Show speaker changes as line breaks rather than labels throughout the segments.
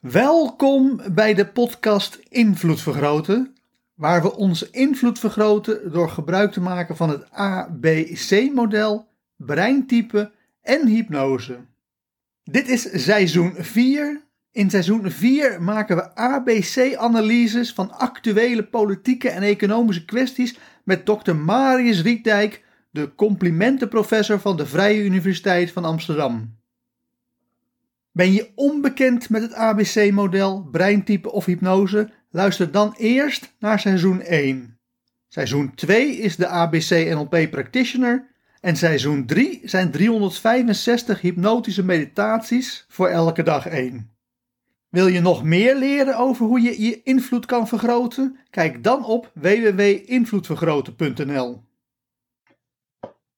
Welkom bij de podcast Invloed Vergroten, waar we onze invloed vergroten door gebruik te maken van het ABC-model, breintype en hypnose. Dit is seizoen 4. In seizoen 4 maken we ABC-analyses van actuele politieke en economische kwesties met Dr. Marius Rietdijk, de complimentenprofessor van de Vrije Universiteit van Amsterdam. Ben je onbekend met het ABC-model, breintype of hypnose? Luister dan eerst naar seizoen 1. Seizoen 2 is de ABC-NLP Practitioner en seizoen 3 zijn 365 hypnotische meditaties voor elke dag 1. Wil je nog meer leren over hoe je je invloed kan vergroten? Kijk dan op www.invloedvergroten.nl.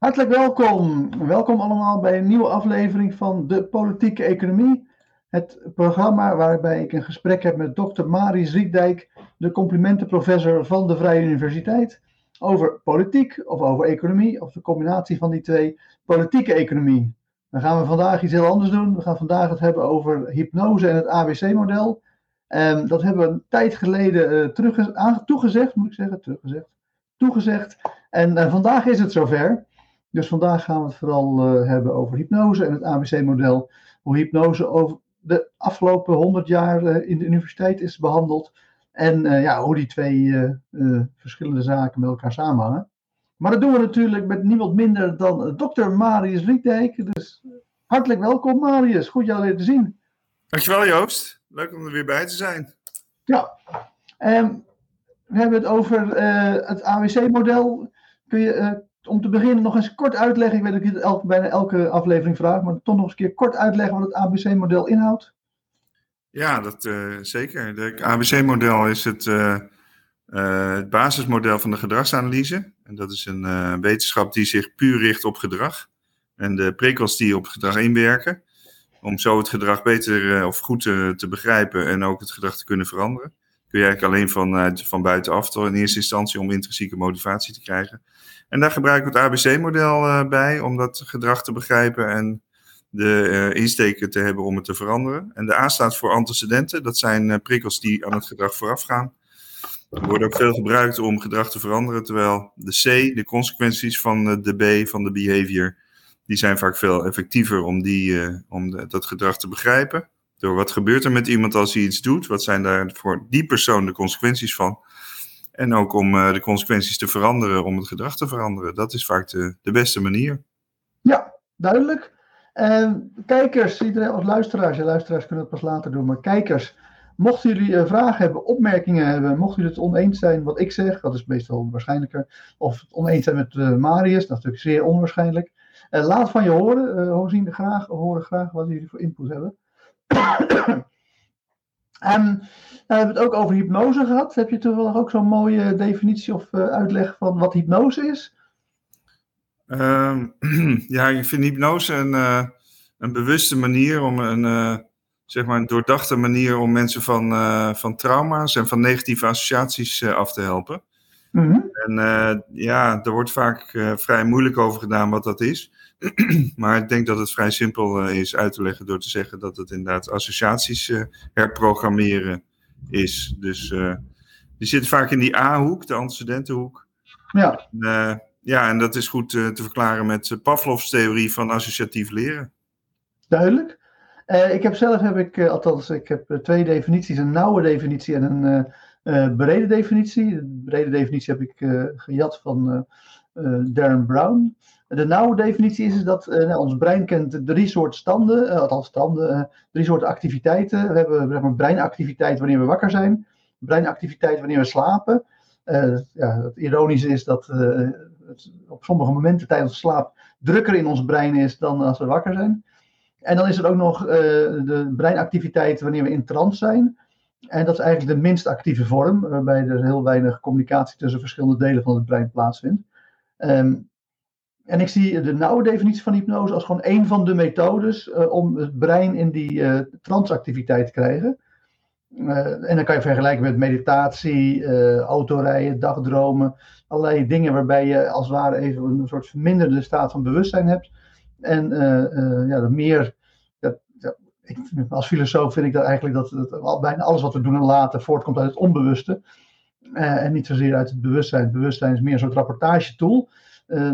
Hartelijk welkom. Welkom allemaal bij een nieuwe aflevering van De Politieke Economie. Het programma waarbij ik een gesprek heb met Dr. Maris Riekdijk, de complimentenprofessor van de Vrije Universiteit, over politiek of over economie of de combinatie van die twee, politieke economie. Dan gaan we vandaag iets heel anders doen. We gaan vandaag het hebben over hypnose en het ABC-model. Um, dat hebben we een tijd geleden uh, terug, toegezegd, moet ik zeggen, teruggezegd, toegezegd. En uh, vandaag is het zover. Dus vandaag gaan we het vooral uh, hebben over hypnose en het ABC-model. Hoe hypnose over de afgelopen 100 jaar in de universiteit is behandeld. En ja, hoe die twee verschillende zaken met elkaar samenhangen. Maar dat doen we natuurlijk met niemand minder dan dokter Marius Rietdijk. Dus hartelijk welkom Marius, goed jou weer te zien.
Dankjewel Joost, leuk om er weer bij te zijn.
Ja, um, we hebben het over het ABC-model. Kun je om te beginnen nog eens kort uitleggen, ik weet dat ik elke, bijna elke aflevering vraag, maar toch nog eens een keer kort uitleggen wat het ABC-model inhoudt?
Ja, dat uh, zeker. Het ABC-model is het uh, het basismodel van de gedragsanalyse. En dat is een wetenschap die zich puur richt op gedrag. En de prikkels die op gedrag inwerken. Om zo het gedrag beter of goed te, begrijpen en ook het gedrag te kunnen veranderen. Kun je eigenlijk alleen van, van buitenaf in eerste instantie om intrinsieke motivatie te krijgen. En daar gebruiken we het ABC-model bij om dat gedrag te begrijpen en de insteken te hebben om het te veranderen. En de A staat voor antecedenten. Dat zijn prikkels die aan het gedrag voorafgaan. Er wordt ook veel gebruikt om gedrag te veranderen, terwijl de C, de consequenties van de B, van de behavior, die zijn vaak veel effectiever om, die, om dat gedrag te begrijpen. Door wat gebeurt er met iemand als hij iets doet? Wat zijn daar voor die persoon de consequenties van? En ook om uh, de consequenties te veranderen, om het gedrag te veranderen. Dat is vaak de, de beste manier.
Ja, duidelijk. Uh, kijkers, iedereen als luisteraars, ja, luisteraars kunnen het pas later doen, maar kijkers, Mochten jullie uh, vragen hebben, opmerkingen hebben, mochten jullie het oneens zijn wat ik zeg, dat is meestal waarschijnlijker, of het oneens zijn met Marius, dat is natuurlijk zeer onwaarschijnlijk. Laat van je horen, uh, zien graag, horen graag wat jullie voor input hebben. En we hebben het ook over hypnose gehad. Heb je toevallig ook zo'n mooie definitie of uitleg van wat hypnose is?
Um, ja, ik vind hypnose een, een bewuste manier om een zeg maar, een doordachte manier om mensen van, van trauma's en van negatieve associaties af te helpen. Mm -hmm. En uh, ja, er wordt vaak vrij moeilijk over gedaan wat dat is. maar ik denk dat het vrij simpel is uit te leggen door te zeggen dat het inderdaad associaties herprogrammeren is. Dus die zit vaak in die A-hoek, de antecedentenhoek.
Ja.
En, ja, en dat is goed te verklaren met Pavlovs theorie van associatief leren.
Duidelijk. Ik heb zelf, heb ik, althans, ik heb twee definities, een nauwe definitie en een brede definitie. De brede definitie heb ik gejat van Darren Brown. De nauwe definitie is dat nou, ons brein kent drie soorten standen, althans drie soorten activiteiten. We hebben breinactiviteit wanneer we wakker zijn, breinactiviteit wanneer we slapen. ja, het ironische is dat het op sommige momenten tijdens de slaap drukker in ons brein is dan als we wakker zijn. En dan is er ook nog de breinactiviteit wanneer we in trance zijn. En dat is eigenlijk de minst actieve vorm, waarbij er heel weinig communicatie tussen verschillende delen van het brein plaatsvindt. Ehm, en ik zie de nauwe definitie van hypnose als gewoon een van de methodes om het brein in die uh, transactiviteit te krijgen. Uh, en dan kan je vergelijken met meditatie, autorijden, dagdromen. Allerlei dingen waarbij je als het ware even een soort verminderde staat van bewustzijn hebt. En ja, meer. Als filosoof vind ik dat eigenlijk dat, bijna alles wat we doen en laten voortkomt uit het onbewuste. en niet zozeer uit het bewustzijn. Het bewustzijn is meer een soort rapportagetool.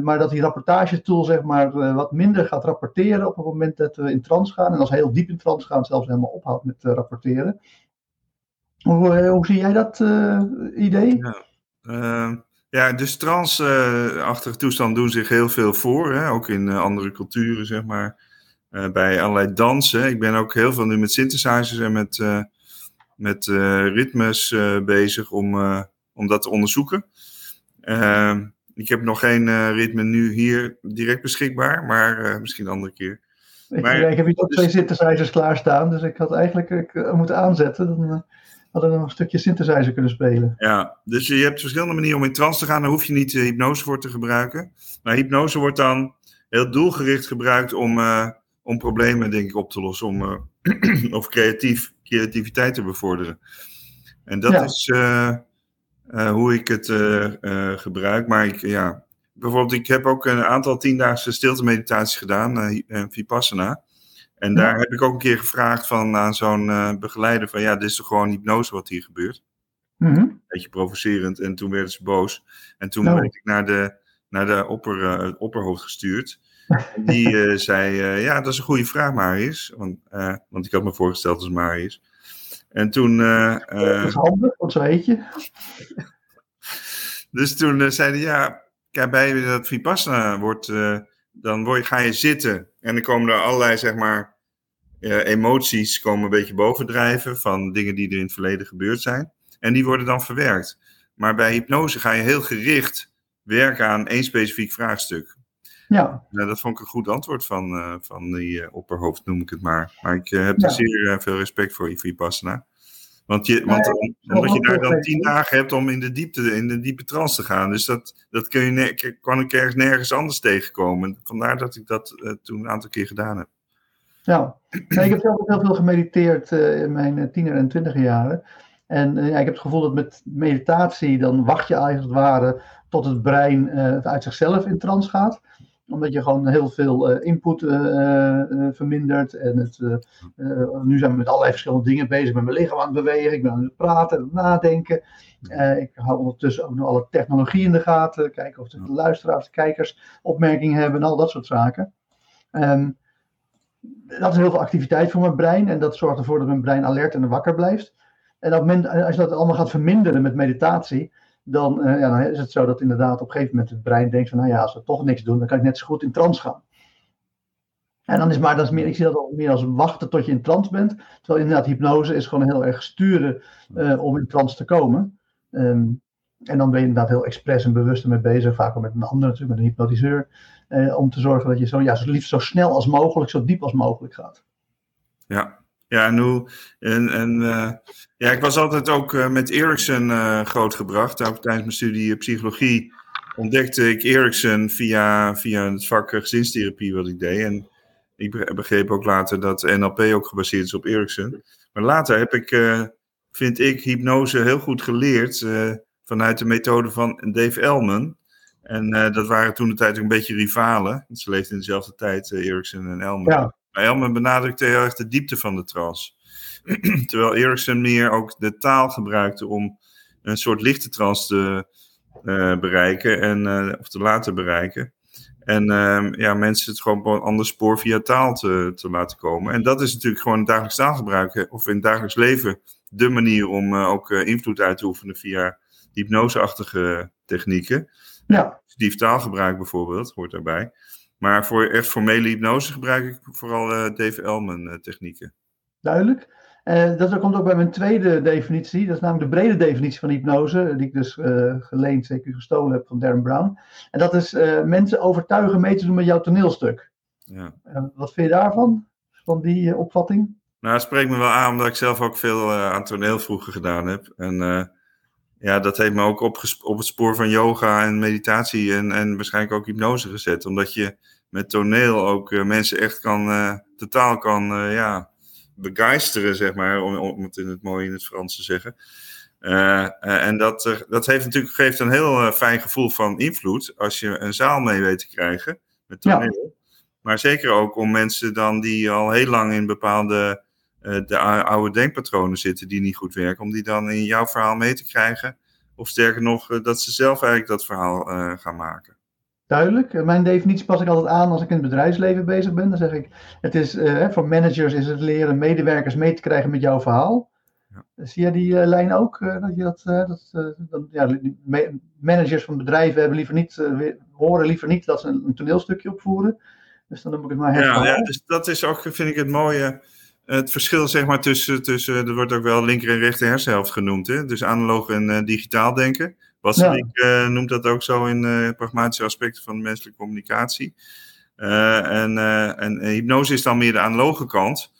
maar dat die rapportagetool zeg maar wat minder gaat rapporteren op het moment dat we in trance gaan. En als heel diep in trance gaan, zelfs helemaal ophoudt met rapporteren. Hoe, eh, hoe zie jij dat idee?
Ja, uh, ja dus trance-achtige toestanden doen zich heel veel voor. Hè? Ook in andere culturen, zeg maar. Bij allerlei dansen. Ik ben ook heel veel nu met synthesizers en met, met ritmes bezig om, om dat te onderzoeken. ik heb nog geen ritme nu hier direct beschikbaar, maar misschien een andere keer.
Ik, maar, ik heb hier ook dus, twee synthesizers klaarstaan, dus ik had eigenlijk ik, moeten aanzetten. Dan, hadden we nog een stukje synthesizer kunnen spelen.
Ja, dus je hebt verschillende manieren om in trance te gaan. Daar hoef je niet hypnose voor te gebruiken. Maar hypnose wordt dan heel doelgericht gebruikt om, uh, om problemen, denk ik, op te lossen. Om, uh, of creatief, creativiteit te bevorderen. En dat ja. is hoe ik het gebruik. Maar ik, ja, bijvoorbeeld, ik heb ook een aantal tiendaagse stilte meditaties gedaan, Vipassana. En daar heb ik ook een keer gevraagd van, aan zo'n uh, begeleider van ja, dit is toch gewoon hypnose wat hier gebeurt. Mm -hmm. Beetje provocerend. En toen werden ze boos. En toen nou. werd ik naar de, naar de opper, uh, opperhoofd gestuurd. Die uh, zei, ja, dat is een goede vraag, Marius. Want, want ik had me voorgesteld als Marius. En toen...
dat is handig, want zo heet je.
dus toen zeiden ja, kijk, bij dat Vipassana wordt, dan word, ga je zitten en dan komen er allerlei, zeg maar, emoties komen een beetje bovendrijven van dingen die er in het verleden gebeurd zijn. En die worden dan verwerkt. Maar bij hypnose ga je heel gericht werken aan één specifiek vraagstuk. Ja. Nou, dat vond ik een goed antwoord van, uh, van die uh, opperhoofd, noem ik het maar. Maar ik heb er zeer veel respect voor, Vipassana. Want, je, want omdat je daar dan tien dagen hebt om in de diepte, in de diepe trance te gaan. Dus dat, dat kun je kan ik ergens nergens anders tegenkomen. Vandaar dat ik dat toen een aantal keer gedaan heb.
Ja, ik heb zelf ook heel veel gemediteerd in mijn tiener en twintiger jaren. En ja, ik heb het gevoel dat met meditatie, dan wacht je eigenlijk het ware tot het brein uit zichzelf in trance gaat omdat je gewoon heel veel uh, input uh, uh, vermindert. En het, nu zijn we met allerlei verschillende dingen bezig. Met mijn lichaam aan het bewegen. Ik ben aan het praten, aan het nadenken. ik hou ondertussen ook nog alle technologie in de gaten. Kijken of de luisteraars, de kijkers opmerkingen hebben en al dat soort zaken. Um, dat is heel veel activiteit voor mijn brein. En dat zorgt ervoor dat mijn brein alert en wakker blijft. En op moment, als je dat allemaal gaat verminderen met meditatie dan, uh, ja, is het zo dat inderdaad op een gegeven moment het brein denkt van, nou ja, als we toch niks doen, dan kan ik net zo goed in trance gaan. En dan is maar, dat is meer, ik zie dat meer als wachten tot je in trance bent. Terwijl inderdaad, hypnose is gewoon heel erg sturen uh, om in trance te komen. Um, en dan ben je inderdaad heel expres en bewust ermee bezig, vaak ook met een ander natuurlijk, met een hypnotiseur. Uh, om te zorgen dat je zo, ja, zo liefst zo snel als mogelijk, zo diep als mogelijk gaat.
Ja, ja, en. En, en uh, ja, ik was altijd ook uh, met Ericsson uh, grootgebracht. Ook tijdens mijn studie psychologie ontdekte ik Ericsson via, via het vak gezinstherapie wat ik deed. En ik begreep ook later dat NLP ook gebaseerd is op Ericsson. Maar later heb ik, vind ik, hypnose heel goed geleerd vanuit de methode van Dave Elman. En dat waren toen de tijd een beetje rivalen. Ze leefden in dezelfde tijd, Ericsson en Elman. Ja. Elman benadrukte heel erg de diepte van de trance. Terwijl Erickson meer ook de taal gebruikte om een soort lichte trance te uh, bereiken en, uh, of te laten bereiken. En uh, ja, mensen het gewoon op een ander spoor via taal te, te laten komen. En dat is natuurlijk gewoon dagelijks taalgebruik, of in het dagelijks leven, de manier om uh, ook invloed uit te oefenen via hypnoseachtige technieken. Ja. Dief taalgebruik bijvoorbeeld, hoort daarbij. Maar voor echt formele hypnose gebruik ik vooral uh, Dave Elman uh, technieken.
Duidelijk. Uh, dat komt ook bij mijn tweede definitie. Dat is namelijk de brede definitie van hypnose. Die ik dus geleend, zeker gestolen heb van Darren Brown. En dat is mensen overtuigen mee te doen met jouw toneelstuk. Ja. wat vind je daarvan? van die opvatting?
Nou, het spreekt me wel aan, omdat ik zelf ook veel aan toneel vroeger gedaan heb. En ja, dat heeft me ook op, op het spoor van yoga en meditatie en, en waarschijnlijk ook hypnose gezet. Omdat je met toneel ook mensen echt kan, totaal kan, ja, begeisteren, zeg maar, om, om het in het mooi in het Frans te zeggen. En dat, dat heeft natuurlijk, geeft een heel fijn gevoel van invloed als je een zaal mee weet te krijgen met toneel. Maar zeker ook om mensen dan die al heel lang in bepaalde de oude denkpatronen zitten die niet goed werken, om die dan in jouw verhaal mee te krijgen. Of sterker nog, dat ze zelf eigenlijk dat verhaal gaan maken
duidelijk. Mijn definitie pas ik altijd aan als ik in het bedrijfsleven bezig ben. Dan zeg ik, het is, uh, voor managers is het leren medewerkers mee te krijgen met jouw verhaal. Ja. Zie jij die uh, lijn ook? Uh, dat je dat, dat, dat ja, managers van bedrijven hebben liever niet, horen liever niet dat ze een, een, toneelstukje opvoeren. Dus dan noem ik het maar
ja, ja, dus dat is ook, vind ik het mooie, het verschil zeg maar tussen, tussen er wordt ook wel linker en rechter hersenhelft genoemd. Hè? Dus analoog en digitaal denken. Wasserik ja. uh, noemt dat ook zo in uh, pragmatische aspecten van menselijke communicatie. En, en hypnose is dan meer de analoge kant.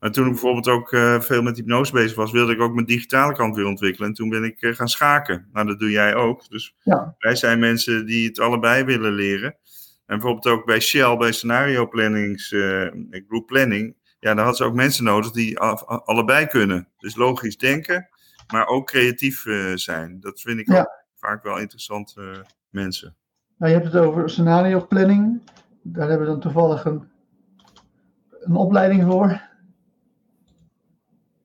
Maar toen ik bijvoorbeeld ook veel met hypnose bezig was, wilde ik ook mijn digitale kant weer ontwikkelen. En toen ben ik gaan schaken. Nou, dat doe jij ook. Dus ja. wij zijn mensen die het allebei willen leren. En bijvoorbeeld ook bij Shell, bij scenario plannings, group planning. Ja, daar hadden ze ook mensen nodig die allebei kunnen. Dus logisch denken, maar ook creatief zijn. Dat vind ik ja. ook vaak wel interessante mensen.
Nou, je hebt het over scenario planning. Daar hebben we dan toevallig een, een opleiding voor.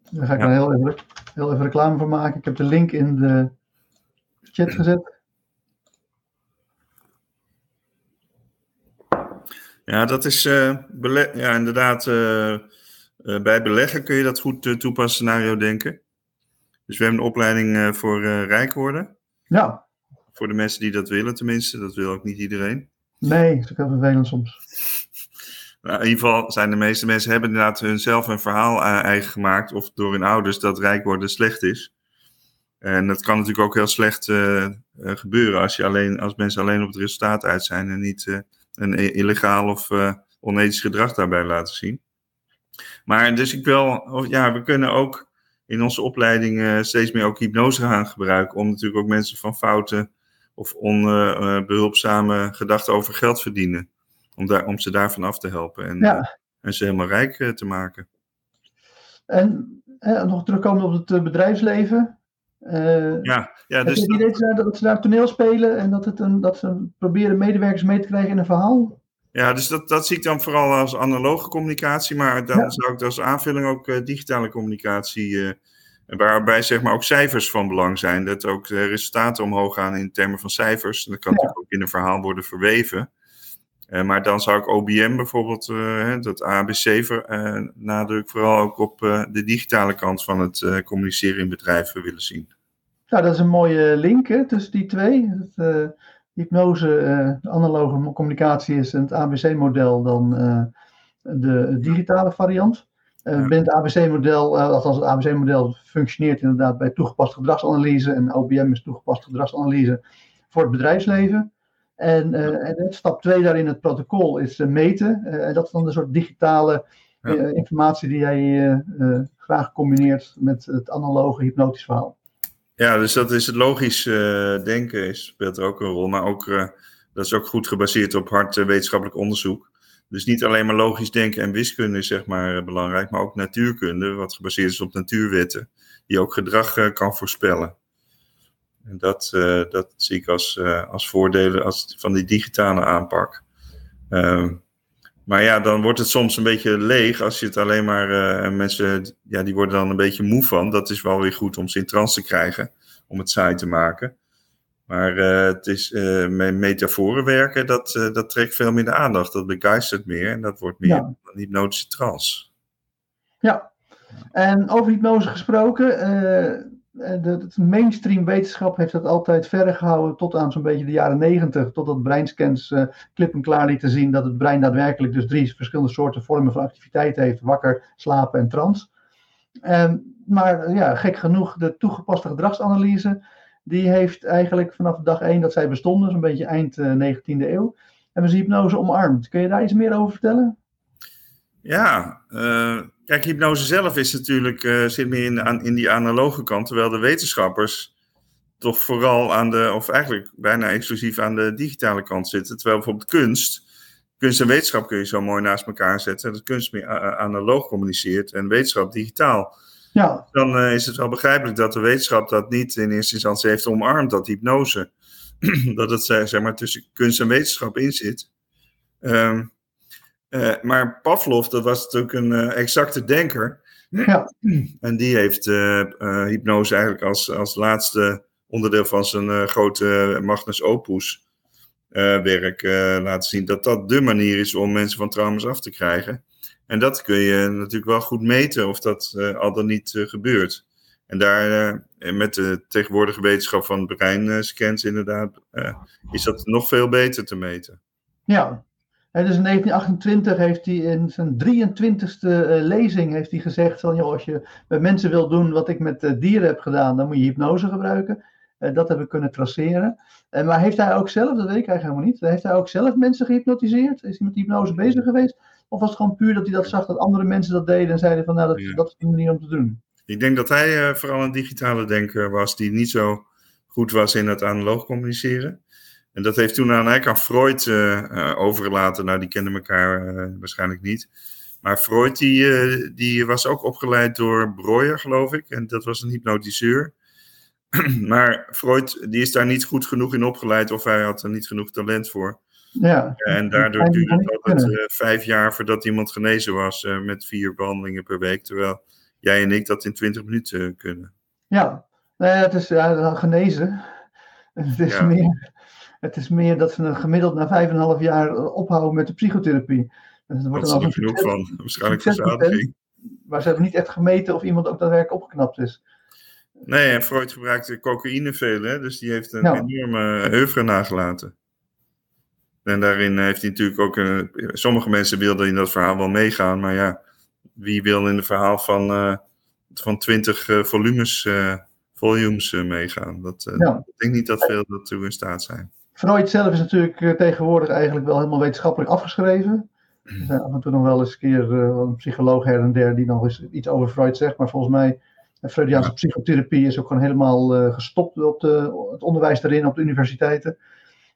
Daar ga ik ja. dan heel even, heel even reclame voor maken. Ik heb de link in de chat gezet.
Ja, dat is uh, ja, inderdaad. Uh, uh, bij beleggen kun je dat goed toepassen, scenario denken. Dus we hebben een opleiding voor rijk worden.
Ja.
Voor de mensen die dat willen, tenminste. Dat wil ook niet iedereen.
Nee, dat is ook heel vervelend soms.
Nou, in ieder geval zijn de meeste mensen hebben inderdaad hunzelf een verhaal eigen gemaakt. Of door hun ouders dat rijk worden slecht is. En dat kan natuurlijk ook heel slecht gebeuren als, je alleen, als mensen alleen op het resultaat uit zijn en niet een illegaal of uh, onethisch gedrag daarbij laten zien. Maar dus ik wil, ja, we kunnen ook in onze opleiding uh, steeds meer ook hypnose gaan gebruiken. Om natuurlijk ook mensen van fouten of onbehulpzame gedachten over geld verdienen. Om, daar, om ze daarvan af te helpen en, ja. en ze helemaal rijk te maken.
En nog terugkomen op het bedrijfsleven.
Uh, ja, ja,
dus het idee dat, dat ze daar toneel spelen en dat, het een, dat ze proberen medewerkers mee te krijgen in een verhaal?
Ja, dus dat, dat zie ik dan vooral als analoge communicatie, maar dan zou ik als aanvulling ook uh, digitale communicatie, uh, waarbij zeg maar ook cijfers van belang zijn. Dat ook de resultaten omhoog gaan in termen van cijfers. Dat kan ja. natuurlijk ook in een verhaal worden verweven. Uh, maar dan zou ik OBM bijvoorbeeld, dat ABC, nadruk vooral ook op de digitale kant van het communiceren in bedrijven willen zien.
Ja, dat is een mooie link hè, tussen die twee. Het, hypnose, uh, analoge communicatie is het ABC-model dan uh, de digitale variant. Uh, het ABC-model, althans het ABC-model functioneert inderdaad bij toegepaste gedragsanalyse en OBM is toegepaste gedragsanalyse voor het bedrijfsleven. En, en stap 2 daarin het protocol is meten. en dat is dan een soort digitale ja. informatie die jij graag combineert met het analoge hypnotisch verhaal.
Ja, dus dat is het logisch denken is, speelt er ook een rol. Maar ook, dat is ook goed gebaseerd op hard wetenschappelijk onderzoek. Dus niet alleen maar logisch denken en wiskunde is zeg maar belangrijk, maar ook natuurkunde, wat gebaseerd is op natuurwetten, die ook gedrag kan voorspellen. En dat, dat zie ik als, als voordelen als, van die digitale aanpak. Ehm, maar ja, dan wordt het soms een beetje leeg als je het alleen maar. Uh, mensen, ja, die worden dan een beetje moe van. Dat is wel weer goed om ze in trance te krijgen, om het saai te maken. Maar uh, het is uh, met metaforen werken, dat, dat trekt veel de aandacht. Dat begeistert meer en dat wordt meer ja. een hypnotische trance.
Ja, en over hypnose gesproken. Eh, de, de, mainstream wetenschap heeft dat altijd verder gehouden tot aan zo'n beetje de jaren negentig. Totdat breinscans uh, klip en klaar lieten zien dat het brein daadwerkelijk dus drie verschillende soorten vormen van activiteit heeft. Wakker, slapen en trance. Um, maar ja, gek genoeg, de toegepaste gedragsanalyse, die heeft eigenlijk vanaf dag één dat zij bestonden, zo'n beetje eind uh, 19e eeuw, hebben ze hypnose omarmd. Kun je daar iets meer over vertellen?
Ja, uh, kijk, hypnose zelf is natuurlijk, uh, zit meer in, aan, in die analoge kant, terwijl de wetenschappers toch vooral aan de, of eigenlijk bijna exclusief aan de digitale kant zitten. Terwijl bijvoorbeeld kunst, kunst en wetenschap kun je zo mooi naast elkaar zetten. Dat kunst meer analoog communiceert en wetenschap digitaal. Ja. Dan uh, is het wel begrijpelijk dat de wetenschap dat niet in eerste instantie heeft omarmd, dat hypnose. dat het zeg maar tussen kunst en wetenschap in zit. Um, uh, maar Pavlov, dat was natuurlijk een uh, exacte denker. Ja. En die heeft hypnose eigenlijk als, als laatste onderdeel van zijn grote Magnus Opus werk laten zien. Dat dat de manier is om mensen van trauma's af te krijgen. En dat kun je natuurlijk wel goed meten of dat al dan niet gebeurt. En daar, uh, met de tegenwoordige wetenschap van breinscans inderdaad, is dat nog veel beter te meten.
Ja, en dus in 1928 heeft hij in zijn 23ste lezing heeft hij gezegd van, joh, als je met mensen wil doen wat ik met dieren heb gedaan, dan moet je hypnose gebruiken. dat hebben we kunnen traceren. maar heeft hij ook zelf, dat weet ik eigenlijk helemaal niet, heeft hij ook zelf mensen gehypnotiseerd? Is hij met hypnose bezig geweest? Of was het gewoon puur dat hij dat zag dat andere mensen dat deden en zeiden van nou, dat, dat is een manier om te doen?
Ik denk dat hij vooral een digitale denker was die niet zo goed was in het analoog communiceren. En dat heeft toen aan, eigenlijk aan Freud uh, overgelaten. Nou, die kenden elkaar waarschijnlijk niet. Maar Freud die, die was ook opgeleid door Breuer, geloof ik. En dat was een hypnotiseur. maar Freud die is daar niet goed genoeg in opgeleid of hij had er niet genoeg talent voor. Ja. En daardoor duurde het altijd uh, vijf jaar voordat iemand genezen was uh, met vier behandelingen per week. Terwijl jij en ik dat in twintig minuten kunnen.
Ja, ja, het is ja, genezen. Het is, ja. meer, het is meer dat ze gemiddeld na vijf en een half jaar ophouden met de psychotherapie.
Dus er wordt dan er genoeg van, waarschijnlijk verzadiging.
Maar ze hebben niet echt gemeten of iemand ook daadwerkelijk opgeknapt is.
Nee, en Freud gebruikte cocaïne veel, hè? dus die heeft een enorme heuvre nagelaten. En daarin heeft hij natuurlijk ook. Uh, sommige mensen wilden in dat verhaal wel meegaan. Maar ja, wie wil in het verhaal van, uh, van 20 uh, volumes, volumes meegaan? Dat. Ik denk niet dat veel daartoe in staat zijn.
Freud zelf is natuurlijk tegenwoordig eigenlijk wel helemaal wetenschappelijk afgeschreven. Er zijn af en toe nog wel eens een keer een psycholoog her en der die nog eens iets over Freud zegt. Maar volgens mij, Freudiaanse ja. psychotherapie is ook gewoon helemaal gestopt op de, het onderwijs erin op de universiteiten.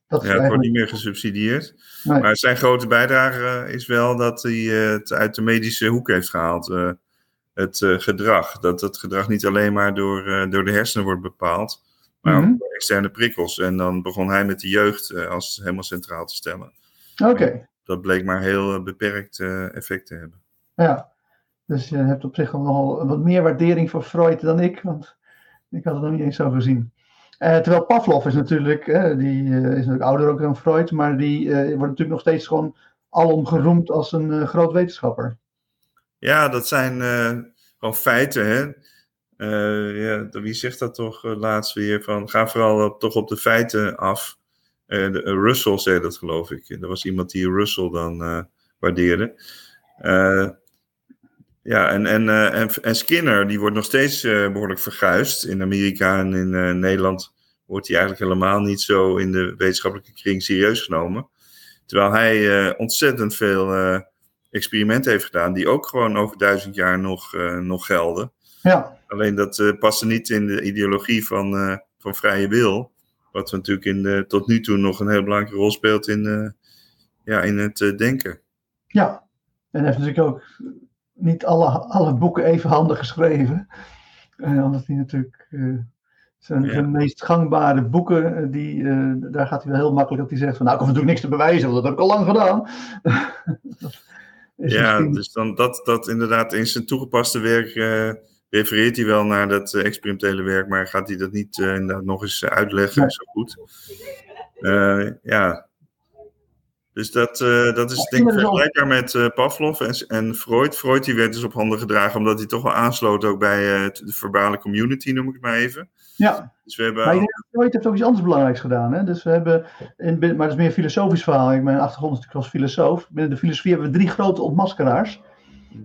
Dat ja, het wordt niet meer gesubsidieerd. Maar zijn grote bijdrage is wel dat hij het uit de medische hoek heeft gehaald. Het gedrag. Dat het gedrag niet alleen maar door, door de hersenen wordt bepaald, maar mm -hmm. ook door externe prikkels. En dan begon hij met de jeugd als helemaal centraal te stellen.
Oké.
Dat bleek maar heel beperkt effect te hebben.
Ja, dus je hebt op zich nog wat meer waardering voor Freud dan ik, want ik had het nog niet eens zo gezien. Uh, terwijl Pavlov is natuurlijk, uh, die uh, is natuurlijk ouder ook dan Freud, maar die wordt natuurlijk nog steeds gewoon alom geroemd als een groot wetenschapper.
Ja, dat zijn gewoon feiten, hè. Ja, wie zegt dat toch laatst weer? Van, ga vooral op, toch op de feiten af. De, Russell zei dat, geloof ik. Er was iemand die Russell dan waardeerde. Ja, en, en, en, en, Skinner, die wordt nog steeds behoorlijk verguisd. In Amerika en in Nederland wordt hij eigenlijk helemaal niet zo in de wetenschappelijke kring serieus genomen. Terwijl hij ontzettend veel experimenten heeft gedaan, die ook gewoon over duizend jaar nog, nog gelden. Ja. Alleen dat paste niet in de ideologie van, van vrije wil. Wat natuurlijk in de, tot nu toe nog een heel belangrijke rol speelt in, ja, in het denken.
Ja, en heeft natuurlijk ook niet alle, alle boeken even handig geschreven. Uh, omdat hij natuurlijk uh, zijn, meest gangbare boeken, uh, die, daar gaat hij wel heel makkelijk dat hij zegt van nou ik hoef natuurlijk niks te bewijzen, want dat heb ik al lang gedaan.
ja, misschien... dus dan dat, dat inderdaad in zijn toegepaste werk refereert hij wel naar dat experimentele werk, maar gaat hij dat niet inderdaad nog eens uitleggen nee. zo goed. ja, dus dat, uh, dat is denk ik vergelijkbaar met uh, Pavlov en, en, Freud. Freud die werd dus op handen gedragen omdat hij toch wel aansloot ook bij uh, de verbale community, noem ik het maar even.
Ja, dus we hebben... maar ik denk Freud heeft ook iets anders belangrijks gedaan. Hè? Dus we hebben, in, maar dat is meer een filosofisch verhaal. Ik, mijn achtergrond is natuurlijk als filosoof. Binnen de filosofie hebben we drie grote ontmaskeraars.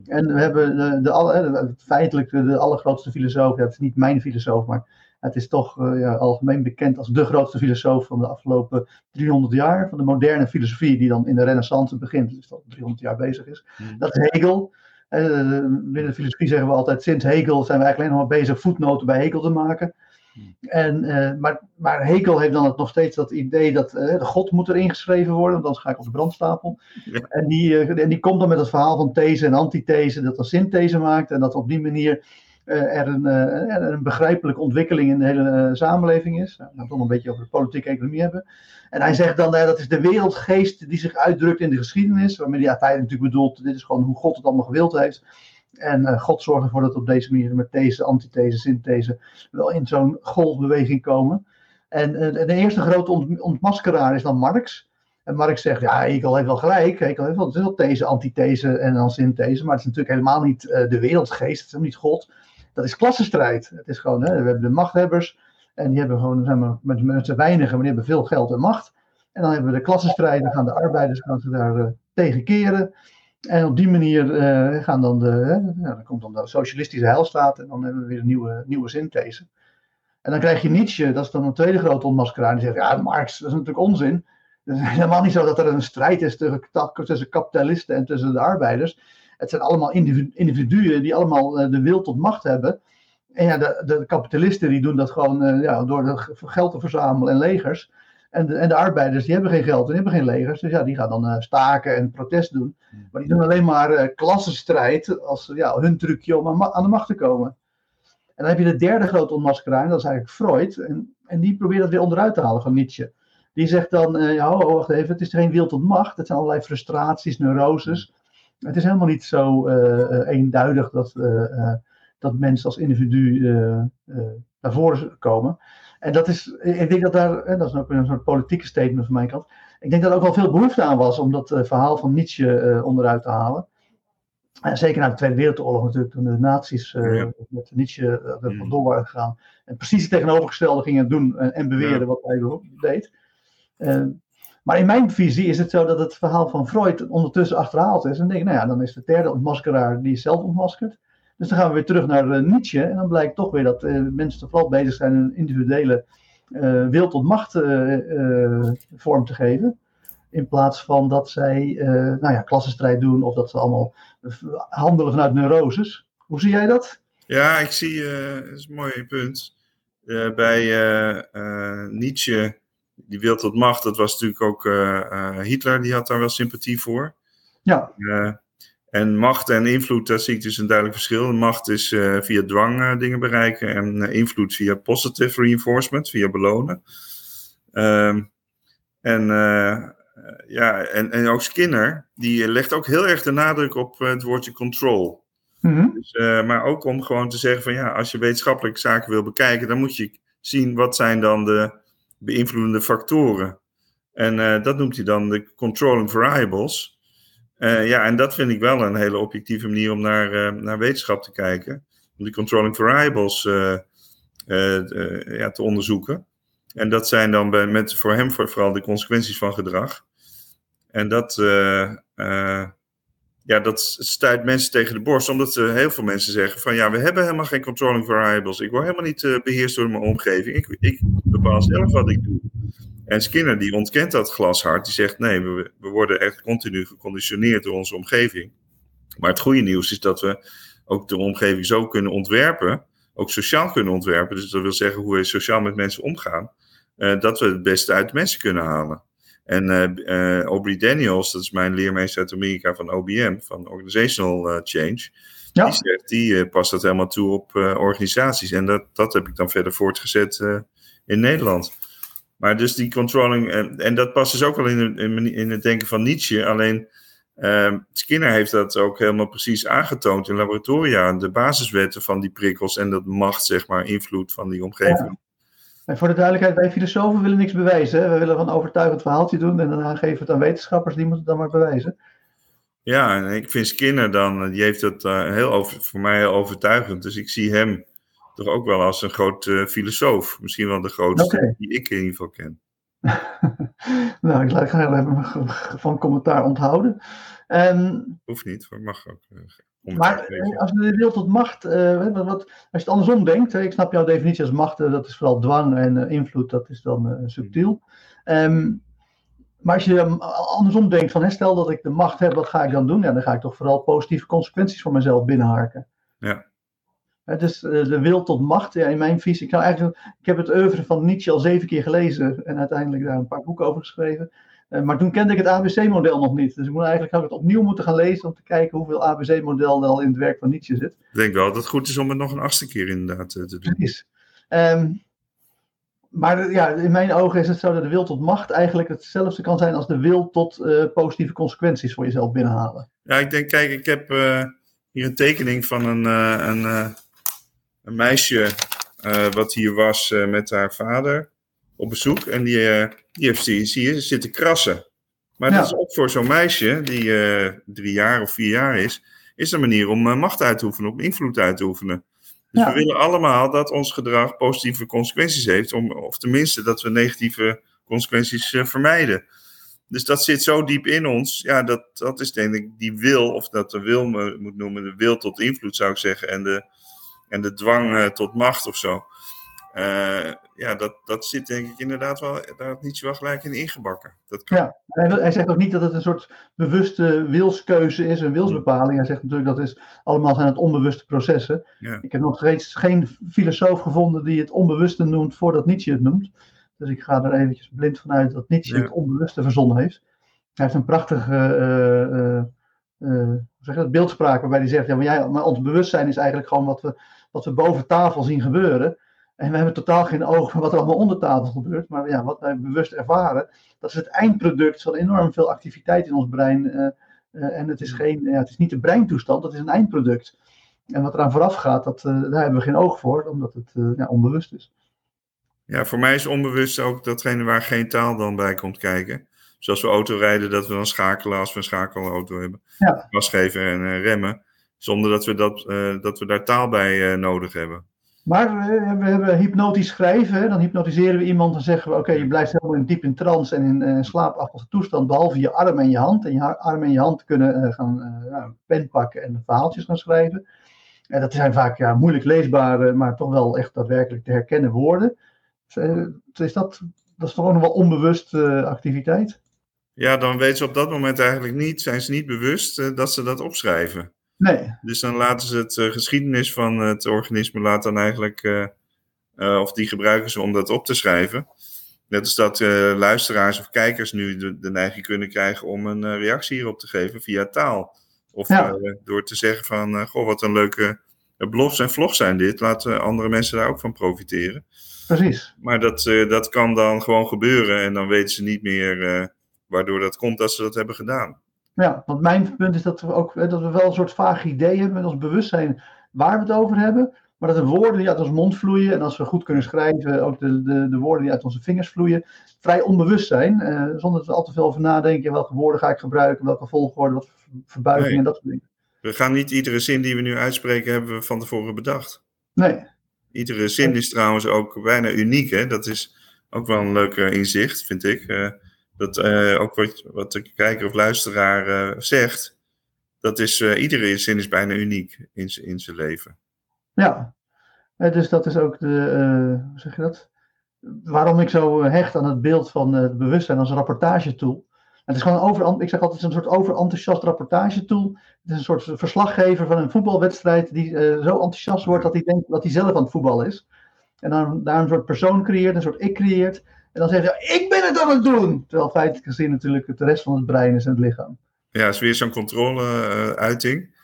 En we hebben de, de, alle, feitelijk de, de allergrootste filosoof, dat is niet mijn filosoof, maar Het is toch ja, algemeen bekend als de grootste filosoof van de afgelopen 300 jaar. Van de moderne filosofie, die dan in de Renaissance begint, dus dat 300 jaar bezig is. Hmm. Dat is Hegel. binnen de filosofie zeggen we altijd: sinds Hegel zijn we eigenlijk alleen nog maar bezig voetnoten bij Hegel te maken. En, uh, maar, maar Hekel heeft dan nog steeds dat idee dat uh, de God moet er ingeschreven worden, want anders ga ik op de brandstapel. En, die, uh, en die komt dan met het verhaal van these en antithese, dat er synthese maakt en dat op die manier er een, een, begrijpelijke ontwikkeling in de hele samenleving is. Nou, we gaan het een beetje over de politieke economie hebben. En hij zegt dan dat is de wereldgeest die zich uitdrukt in de geschiedenis, waarmee hij feitelijk natuurlijk bedoelt, dit is gewoon hoe God het allemaal gewild heeft. En uh, God zorgt ervoor dat we op deze manier met deze, antithese, synthese wel in zo'n golfbeweging komen. En uh, de eerste grote ont ontmaskeraar is dan Marx. En Marx zegt, ja, Hegel heeft wel gelijk. Hegel heeft wel, wel these, antithese en dan synthese. Maar het is natuurlijk helemaal niet uh, de wereldgeest. Het is helemaal niet God. Dat is klassenstrijd. Het is gewoon, hè, we hebben de machthebbers. En die hebben gewoon, zijn maar, met, weinigen, maar die hebben veel geld en macht. En dan hebben we de klassenstrijd. Dan gaan de arbeiders gaan ze daar tegen keren. En op die manier uh, gaan dan de, dan komt dan de socialistische heilstaat en dan hebben we weer een nieuwe, nieuwe synthese. En dan krijg je Nietzsche, dat is dan een tweede grote ontmaskeraar, die zegt, ja, Marx, dat is natuurlijk onzin. Het is helemaal niet zo dat er een strijd is tussen, kapitalisten en tussen de arbeiders. Het zijn allemaal individuen die allemaal eh, de wil tot macht hebben. En ja, de, de kapitalisten die doen dat gewoon uh, ja, door geld te verzamelen en legers. En de, en de arbeiders die hebben geen geld en hebben geen legers. Dus ja, die gaan dan uh, staken en protest doen. Hmm. Maar die doen alleen maar uh, klassenstrijd als ja, hun trucje om aan, aan, de macht te komen. En dan heb je de derde grote ontmaskeraar, dat is eigenlijk Freud. En, en die probeert dat weer onderuit te halen van Nietzsche. Die zegt dan, uh, ja, oh, wacht even, het is geen wil tot macht. Het zijn allerlei frustraties, neuroses. Het is helemaal niet zo eenduidig dat, dat mensen als individu naar voren komen. En dat is, ik denk dat daar, en dat is ook een soort politieke statement van mijn kant. Ik denk dat er ook wel veel behoefte aan was om dat uh, verhaal van Nietzsche uh, onderuit te halen. En zeker na de Tweede Wereldoorlog natuurlijk, toen de nazi's ja. met Nietzsche er mm. vandoor waren gegaan. En precies het tegenovergestelde gingen doen en, en beweerden ja. wat hij deed. maar in mijn visie is het zo dat het verhaal van Freud ondertussen achterhaald is. En denk ik, nou ja, dan is de derde ontmaskeraar die is zelf ontmaskerd. Dus dan gaan we weer terug naar uh, Nietzsche. En dan blijkt toch weer dat uh, mensen vooral bezig zijn een individuele uh, wil tot macht vorm te geven. In plaats van dat zij nou ja, klassenstrijd doen of dat ze allemaal handelen vanuit neuroses. Hoe zie jij dat?
Ja, ik zie, dat is een mooi punt. bij Nietzsche, die wil tot macht, dat was natuurlijk ook Hitler, die had daar wel sympathie voor.
Ja.
En macht en invloed, daar zie ik dus een duidelijk verschil. Macht is uh, via dwang uh, dingen bereiken en uh, invloed via positive reinforcement, via belonen. Um, en, ja, en, en ook Skinner, die legt ook heel erg de nadruk op het woordje control. Mm -hmm. dus, maar ook om gewoon te zeggen van ja, als je wetenschappelijk zaken wil bekijken, dan moet je zien wat zijn dan de beïnvloedende factoren. En dat noemt hij dan de controlling variables. Uh, ja, en dat vind ik wel een hele objectieve manier om naar, uh, naar wetenschap te kijken. Om die controlling variables ja, te onderzoeken. En dat zijn dan bij, met, voor hem vooral de consequenties van gedrag. En dat, ja, dat stuit mensen tegen de borst, omdat heel veel mensen zeggen van ja, we hebben helemaal geen controlling variables. Ik word helemaal niet beheerst door mijn omgeving. Ik, ik bepaal zelf wat ik doe. En Skinner die ontkent dat glashard. Die zegt nee, we, we worden echt continu geconditioneerd door onze omgeving. Maar het goede nieuws is dat we ook de omgeving zo kunnen ontwerpen, ook sociaal kunnen ontwerpen. Dus dat wil zeggen hoe we sociaal met mensen omgaan, uh, dat we het beste uit mensen kunnen halen. En uh, uh, Aubrey Daniels, dat is mijn leermeester uit Amerika van OBM, van Organizational Change. Ja. Die zegt, die past dat helemaal toe op organisaties. En dat, dat heb ik dan verder voortgezet in Nederland. Maar dus die controlling, en, en dat past dus ook wel in, in, in het denken van Nietzsche. Alleen uh, Skinner heeft dat ook helemaal precies aangetoond in laboratoria. De basiswetten van die prikkels en dat macht, zeg maar, invloed van die omgeving.
En voor de duidelijkheid, wij filosofen willen niks bewijzen. We willen een overtuigend verhaaltje doen en daarna geven we het aan wetenschappers, die moeten het dan maar bewijzen.
Ja, en ik vind Skinner dan, die heeft dat uh, heel over, voor mij heel overtuigend. Dus ik zie hem toch ook wel als een groot uh, filosoof. Misschien wel de grootste okay. die ik in ieder geval ken.
nou, ik ga heel even van commentaar onthouden. Um,
Hoeft niet, maar mag ook.
Maar eh, als je de wil tot macht, uh, wat, wat, als je het andersom denkt, ik snap jouw definitie als macht, dat is vooral dwang en invloed, dat is dan subtiel. Um, maar als je andersom denkt van, hè, stel dat ik de macht heb, wat ga ik dan doen? Ja, dan ga ik toch vooral positieve consequenties voor mezelf binnenharken.
Ja.
Het is de wil tot macht, ja, in mijn visie. Ik, nou eigenlijk, ik heb het oeuvre van Nietzsche al zeven keer gelezen en uiteindelijk daar een paar boeken over geschreven. Eh, maar toen kende ik het ABC-model nog niet. Dus ik moet eigenlijk had het opnieuw moeten gaan lezen om te kijken hoeveel ABC-model er al in het werk van Nietzsche zit.
Ik denk wel dat het goed is om het nog een achtste keer inderdaad eh, te doen.
Precies. Um, maar ja, in mijn ogen is het zo dat de wil tot macht eigenlijk hetzelfde kan zijn als de wil tot uh, positieve consequenties voor jezelf binnenhalen.
Ja, ik denk, kijk, ik heb hier een tekening van een, een, een meisje wat hier was met haar vader op bezoek. En die, uh, die heeft, zie, zie je, zitten krassen. Maar dat is ook voor zo'n meisje, die uh, drie jaar of vier jaar is, is een manier om uh, macht uit te oefenen, om invloed uit te oefenen. Dus ja. we willen allemaal dat ons gedrag positieve consequenties heeft, om, of tenminste dat we negatieve consequenties vermijden. Dus dat zit zo diep in ons. Ja, dat, dat is denk ik die wil, of dat de wil moet noemen, de wil tot invloed zou ik zeggen, en de, en de dwang tot macht of zo. Uh, ja, dat, dat zit denk ik inderdaad wel, daar had Nietzsche wel gelijk in ingebakken. Dat kan.
Ja, hij, hij, zegt ook niet dat het een soort bewuste wilskeuze is, een wilsbepaling. Hij zegt natuurlijk dat is allemaal zijn het onbewuste processen.
Ja.
Ik heb nog steeds geen filosoof gevonden die het onbewuste noemt voordat Nietzsche het noemt. Dus ik ga er eventjes blind vanuit dat Nietzsche ja. het onbewuste verzonnen heeft. Hij heeft een prachtige uh, uh, zeg dat, beeldspraak waarbij hij zegt, ja, maar, jij, maar ons bewustzijn is eigenlijk gewoon wat we, wat we boven tafel zien gebeuren. En we hebben totaal geen oog voor wat er allemaal onder tafel gebeurt. Maar ja, wat wij bewust ervaren, dat is het eindproduct van enorm veel activiteit in ons brein. Uh, uh, en het is, geen, ja, het is niet de breintoestand, dat is een eindproduct. En wat eraan vooraf gaat, dat, uh, daar hebben we geen oog voor, omdat het ja, onbewust is.
Ja, voor mij is onbewust ook datgene waar geen taal dan bij komt kijken. Zoals we autorijden, dat we dan schakelen als we een schakelauto hebben.
Ja.
Gas geven en remmen. Zonder dat we, dat, dat we daar taal bij nodig hebben.
Maar we, we hebben hypnotisch schrijven. Dan hypnotiseren we iemand en zeggen we: Oké, je blijft helemaal in, diep in trance en in uh, slaapachtige toestand. Behalve je arm en je hand. En je arm en je hand kunnen uh, gaan pen pakken en verhaaltjes gaan schrijven. En dat zijn vaak ja, moeilijk leesbare, maar toch wel echt daadwerkelijk te herkennen woorden. is dat, dat is toch ook nog wel onbewust activiteit?
Ja, dan weten ze op dat moment eigenlijk niet, zijn ze niet bewust dat ze dat opschrijven.
Nee.
Dus dan laten ze het uh, geschiedenis van het organisme laten dan eigenlijk, uh, uh, of die gebruiken ze om dat op te schrijven. Net als dat luisteraars of kijkers nu de, de, neiging kunnen krijgen om een reactie hierop te geven via taal. Of
ja.
door te zeggen van, goh, wat een leuke blogs en vlogs zijn dit. Laten andere mensen daar ook van profiteren.
Precies.
Maar dat, dat kan dan gewoon gebeuren en dan weten ze niet meer waardoor dat komt dat ze dat hebben gedaan.
Ja, want mijn punt is dat we ook dat we wel een soort vaag idee hebben met ons bewustzijn waar we het over hebben. Maar dat de woorden die uit ons mond vloeien, en als we goed kunnen schrijven, ook de, de, de woorden die uit onze vingers vloeien, vrij onbewust zijn. Uh, zonder dat we al te veel over nadenken. Welke woorden ga ik gebruiken, welke volgorde, wat verbuiging nee. en dat soort dingen.
We gaan niet iedere zin die we nu uitspreken, hebben we van tevoren bedacht.
Nee.
Iedere zin is trouwens ook bijna uniek. Hè? Dat is ook wel een leuk inzicht, vind ik. Dat uh, ook wat, wat de kijker of luisteraar uh, zegt, dat is, uh, iedere zin is bijna uniek in, in zijn leven.
Ja, dus dat is ook de, hoe zeg je dat? Waarom ik zo hecht aan het beeld van het bewustzijn als rapportagetool. Het is gewoon over, ik zeg altijd, het is een soort overenthousiast rapportagetool. Het is een soort verslaggever van een voetbalwedstrijd die zo enthousiast wordt dat hij denkt dat hij zelf aan het voetbal is. En dan daar een soort persoon creëert, een soort ik creëert. En dan zegt hij, ik ben het aan het doen. Terwijl feitelijk gezien natuurlijk het rest van het brein is en het lichaam.
Ja, het is weer zo'n controle-uiting.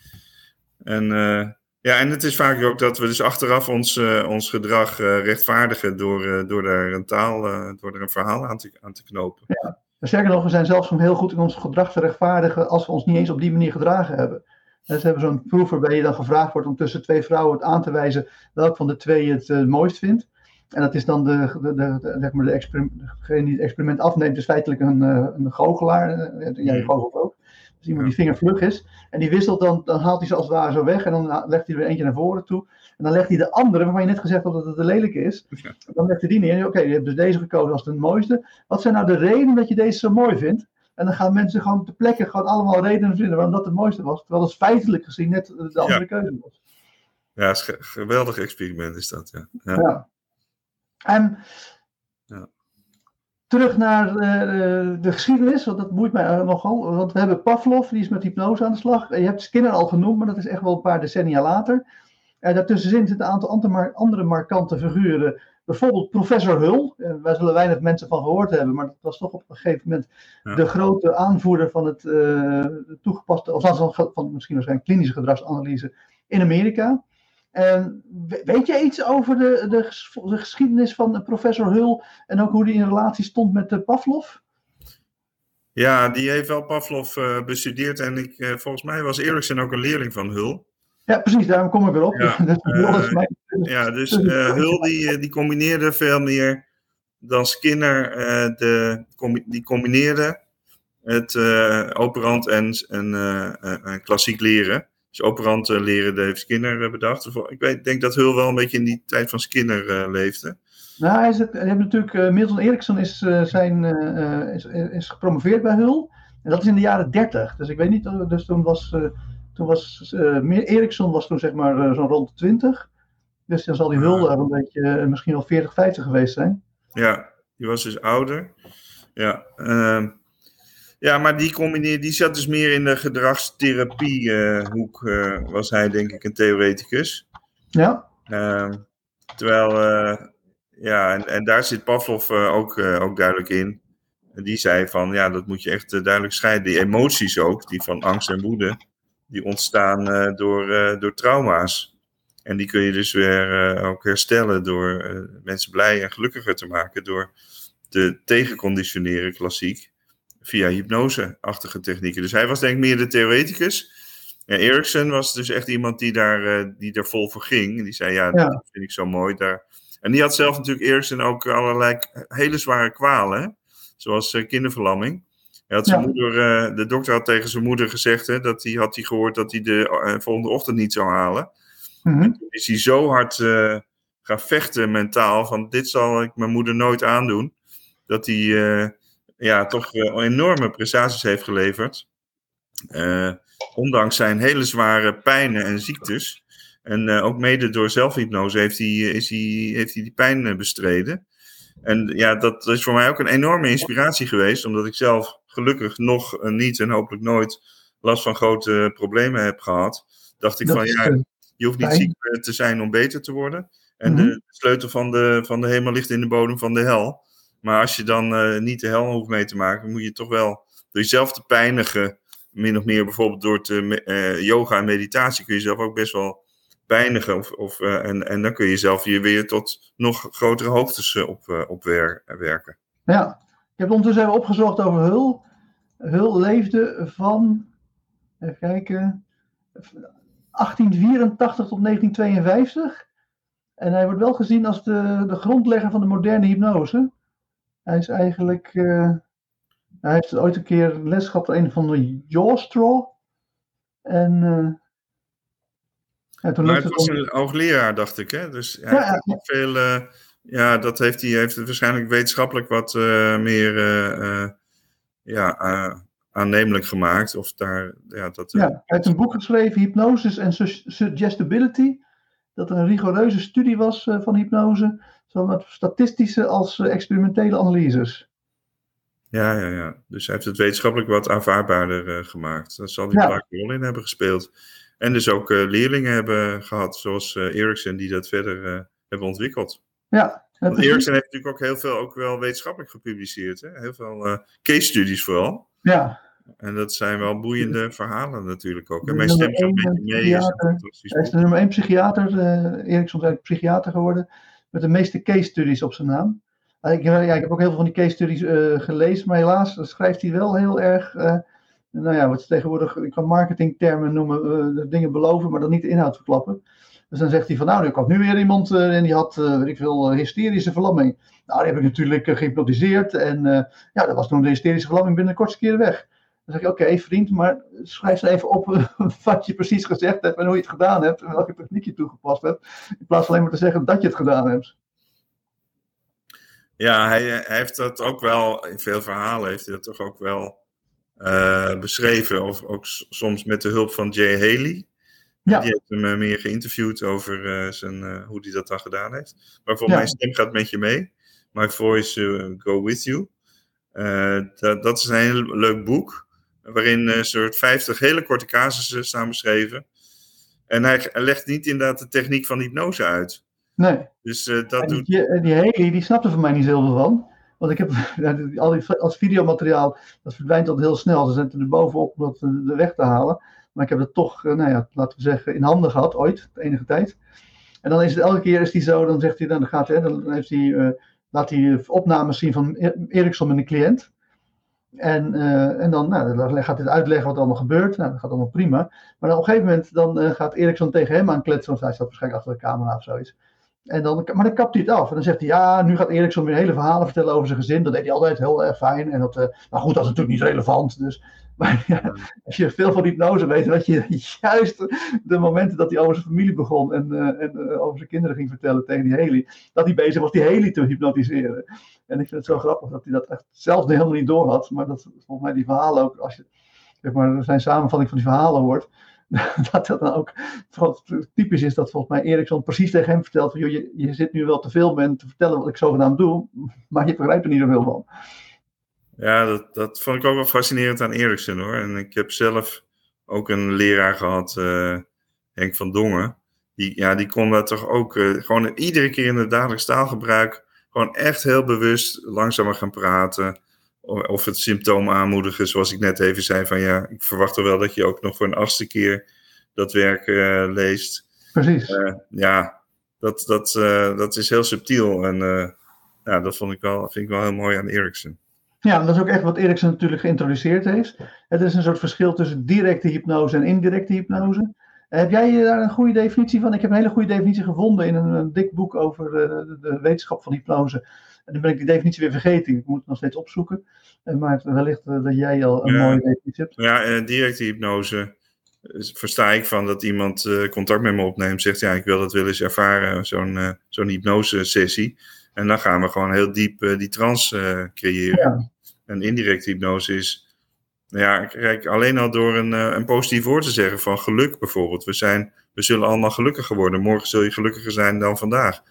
en, uh, ja, en het is vaak ook dat we dus achteraf ons, uh, ons gedrag uh, rechtvaardigen door, door daar een taal, door er een verhaal aan te, aan te knopen.
Ja. Sterker nog, we zijn zelfs heel goed in ons gedrag te rechtvaardigen als we ons niet eens op die manier gedragen hebben. En ze hebben zo'n proef waarbij je dan gevraagd wordt om tussen twee vrouwen het aan te wijzen welk van de twee je het mooist vindt. En dat is dan de, de, de, de zeg maar de degene die het experiment afneemt, is feitelijk een, een goochelaar. Jij goochelt ook. Dus iemand die vingervlug is. En die wisselt dan, dan haalt hij ze als het ware zo weg. En dan legt hij er eentje naar voren toe. En dan legt hij de andere, waarvan je net gezegd hebt dat het de lelijke is.
Ja.
Dan legt hij die neer. Oké, okay, je hebt dus deze gekozen als de mooiste. Wat zijn nou de redenen dat je deze zo mooi vindt? En dan gaan mensen gewoon te plekke gewoon allemaal redenen vinden waarom dat het mooiste was. Terwijl het feitelijk gezien net de andere keuze was.
Ja, geweldig experiment is dat, ja.
ja. En ja. terug naar de, de, geschiedenis, want dat boeit mij nogal. Want we hebben Pavlov, die is met hypnose aan de slag. Je hebt Skinner al genoemd, maar dat is echt wel een paar decennia later. En daartussen zitten een aantal andere markante figuren. Bijvoorbeeld professor Hull. Wij zullen weinig mensen van gehoord hebben, maar dat was toch op een gegeven moment de grote aanvoerder van het uh, toegepaste, of van, van misschien waarschijnlijk klinische gedragsanalyse in Amerika. En weet je iets over de, de, de, geschiedenis van professor Hull en ook hoe die in relatie stond met uh, Pavlov?
Ja, die heeft wel Pavlov uh, bestudeerd en ik, volgens mij was Eriksen ook een leerling van Hull.
Ja, precies, daarom kom ik erop.
Ja, uh, mijn... ja dus uh, Hull die, die combineerde veel meer dan Skinner. Uh, de, die combineerde het operant en, en klassiek leren. Dus operant leren de heeft Skinner bedacht. Ik weet, denk dat Hull wel een beetje in die tijd van Skinner leefde.
Nou, hij, is het, hij heeft natuurlijk, Milton Erickson is, zijn, is, is gepromoveerd bij Hull. En dat is in de jaren 30. Dus ik weet niet, dus toen was toen was uh, Ericsson was toen zeg maar zo'n rond de 20. Dus dan zal die Hulde een beetje misschien al 40, 50 geweest zijn.
Ja, die was dus ouder. Ja, ehm, ja maar die, combineer, die zat dus meer in de gedragstherapiehoek, was hij denk ik een theoreticus.
Ja.
Ehm, terwijl, ja, en, en daar zit Pavlov ook, ook duidelijk in. Die zei van, ja, dat moet je echt duidelijk scheiden. Die emoties ook, die van angst en woede die ontstaan door, door trauma's. En die kun je dus weer uh, ook herstellen door mensen blij en gelukkiger te maken. Door te tegenconditioneren, klassiek, via hypnose-achtige technieken. Dus hij was denk ik meer de theoreticus. En Eriksen was dus echt iemand die daar, die daar vol voor ging. Die zei, ja, dat vind ik zo mooi. Daar. En die had zelf natuurlijk Eriksen ook allerlei hele zware kwalen. Zoals kinderverlamming. Hij had zijn moeder, uh, de dokter had tegen zijn moeder gezegd hè, dat hij had hij gehoord dat hij de volgende ochtend niet zou halen. Mm toen is hij zo hard gaan vechten mentaal van dit zal ik mijn moeder nooit aandoen. Dat hij ja, toch enorme prestaties heeft geleverd. ondanks zijn hele zware pijnen en ziektes. En ook mede door zelfhypnose heeft hij, is hij, heeft hij die pijn bestreden. En ja, dat is voor mij ook een enorme inspiratie geweest, omdat ik zelf gelukkig nog niet en hopelijk nooit last van grote problemen heb gehad, dacht ik van ja, je hoeft niet ziek te zijn om beter te worden. En de mhm. sleutel van de, van de hemel ligt in de bodem van de hel. Maar als je dan uh, niet de hel hoeft mee te maken, moet je toch wel door jezelf te pijnigen, min of meer bijvoorbeeld door te, uh, yoga en meditatie, kun je zelf ook best wel pijnigen. Of, of, uh, en, en dan kun je zelf je weer tot nog grotere hoogtes op, op werken.
Ja, ik heb ondertussen even opgezocht over Hul. Hul leefde van, even kijken, 1884 tot 1952. En hij wordt wel gezien als de, de grondlegger van de moderne hypnose. Hij is eigenlijk, uh, hij heeft ooit een keer les gehad een van de Jawstraw. En uh,
ja, toen maar het was een hoogleraar, dacht ik, hè? Dus hij ja, heeft ja. veel... Uh, ja, dat heeft hij heeft waarschijnlijk wetenschappelijk wat meer ja, aannemelijk gemaakt. Of daar, ja, dat,
ja, hij heeft een boek geschreven, Hypnosis en Suggestibility. Dat een rigoureuze studie was van hypnose. Zowel statistische als experimentele analyses.
Ja, ja, ja. Dus hij heeft het wetenschappelijk wat aanvaardbaarder gemaakt. Daar zal hij ja. vaak een rol in hebben gespeeld. En dus ook leerlingen hebben gehad, zoals Eriksen, die dat verder hebben ontwikkeld.
Ja.
Want Eriksen heeft natuurlijk ook heel veel ook wel wetenschappelijk gepubliceerd. Hè? Heel veel uh, case studies vooral.
Ja.
En dat zijn wel boeiende verhalen natuurlijk ook. En mijn stem een beetje mee. Is
hij is de nummer één psychiater. Uh, Eriksen is psychiater geworden. Met de meeste case studies op zijn naam. Ik, ik heb ook heel veel van die case studies uh, gelezen. Maar helaas schrijft hij wel heel erg... nou ja, wat ze tegenwoordig... Ik kan marketingtermen noemen. dingen beloven, maar dan niet de inhoud verklappen. Dus dan zegt hij van nou, ik had nu weer iemand en die had, weet ik veel, hysterische verlamming. Nou, die heb ik natuurlijk gehypnotiseerd en ja, dat was toen de hysterische verlamming binnen de kortste keer weg. Dan zeg ik, oké okay, vriend, maar schrijf eens even op wat je precies gezegd hebt en hoe je het gedaan hebt en welke techniek je toegepast hebt. In plaats van alleen maar te zeggen dat je het gedaan hebt.
Ja, hij, hij heeft dat ook wel, in veel verhalen heeft hij dat toch ook wel beschreven, of ook soms met de hulp van Jay Haley.
Ja.
Die heeft hem meer geïnterviewd over zijn, hoe hij dat dan gedaan heeft. Maar voor mijn stem gaat met je mee. My Voice Go With You. dat, dat is een heel leuk boek. Waarin een soort 50 hele korte casussen staan beschreven. En hij legt niet inderdaad de techniek van hypnose uit.
Nee.
Dus uh, dat
en
doet...
Die, die Haley, die snapte van mij niet zoveel van. Want ik heb al die, als videomateriaal, dat verdwijnt altijd heel snel. Ze zetten er bovenop om dat de weg te halen. Maar ik heb het toch, nou ja, laten we zeggen, in handen gehad, ooit, de enige tijd. En dan is het elke keer is die zo, dan zegt hij, dan gaat hij, dan heeft hij, uh, laat hij opnames zien van Ericsson met een cliënt. En, uh, en dan, nou, gaat hij uitleggen wat er allemaal gebeurt. Nou, dat gaat allemaal prima. Maar op een gegeven moment dan, uh, gaat Ericsson tegen hem aan kletsen, want hij staat waarschijnlijk achter de camera of zoiets. En dan, maar dan kapt hij het af. En dan zegt hij, ja, nu gaat Ericsson weer hele verhalen vertellen over zijn gezin. Dat deed hij altijd heel erg fijn. En dat, uh, maar goed, dat is natuurlijk niet relevant. Dus, maar ja, als je veel van hypnose weet, dat je juist de momenten dat hij over zijn familie begon en, uh, en uh, over zijn kinderen ging vertellen tegen die Haley, dat hij bezig was die Haley te hypnotiseren. En ik vind het zo grappig dat hij dat echt zelf helemaal niet door had. Maar dat volgens mij die verhalen ook, als je maar, zijn samenvatting van die verhalen hoort, dat dat dan ook typisch is dat volgens mij Eriksson precies tegen hem vertelt van, joh, je, je zit nu wel te veel met te vertellen wat ik zogenaamd doe, maar je begrijpt er niet zoveel van.
Ja, dat, dat vond ik ook wel fascinerend aan Eriksson hoor. En ik heb zelf ook een leraar gehad, uh, Henk van Dongen. Die, ja, die kon dat toch ook uh, gewoon iedere keer in het dagelijks taalgebruik gewoon echt heel bewust langzamer gaan praten. Of het symptoom aanmoedigen, zoals ik net even zei, van ja, ik verwacht er wel dat je ook nog voor een achtste keer dat werk uh, leest.
Precies.
Uh, ja, dat, dat, uh, dat is heel subtiel en ja, dat vond ik wel, vind ik wel heel mooi aan Ericsson.
Ja, dat is ook echt wat Ericsson natuurlijk geïntroduceerd heeft. Het is een soort verschil tussen directe hypnose en indirecte hypnose. Heb jij daar een goede definitie van? Ik heb een hele goede definitie gevonden in een, een dik boek over de, de, wetenschap van hypnose. Dan ben ik die definitie weer vergeten. Ik moet het nog steeds opzoeken. Maar wellicht dat jij al een
ja,
mooie definitie hebt.
Ja, directe hypnose versta ik van dat iemand contact met me opneemt. Zegt ja, ik wil dat wel eens ervaren, zo'n zo'n hypnose sessie. En dan gaan we gewoon heel diep die trance creëren.
Ja.
En indirecte hypnose is ja, kijk, alleen al door een, een positief woord te zeggen van geluk bijvoorbeeld. We, zijn, we zullen allemaal gelukkiger worden. Morgen zul je gelukkiger zijn dan vandaag.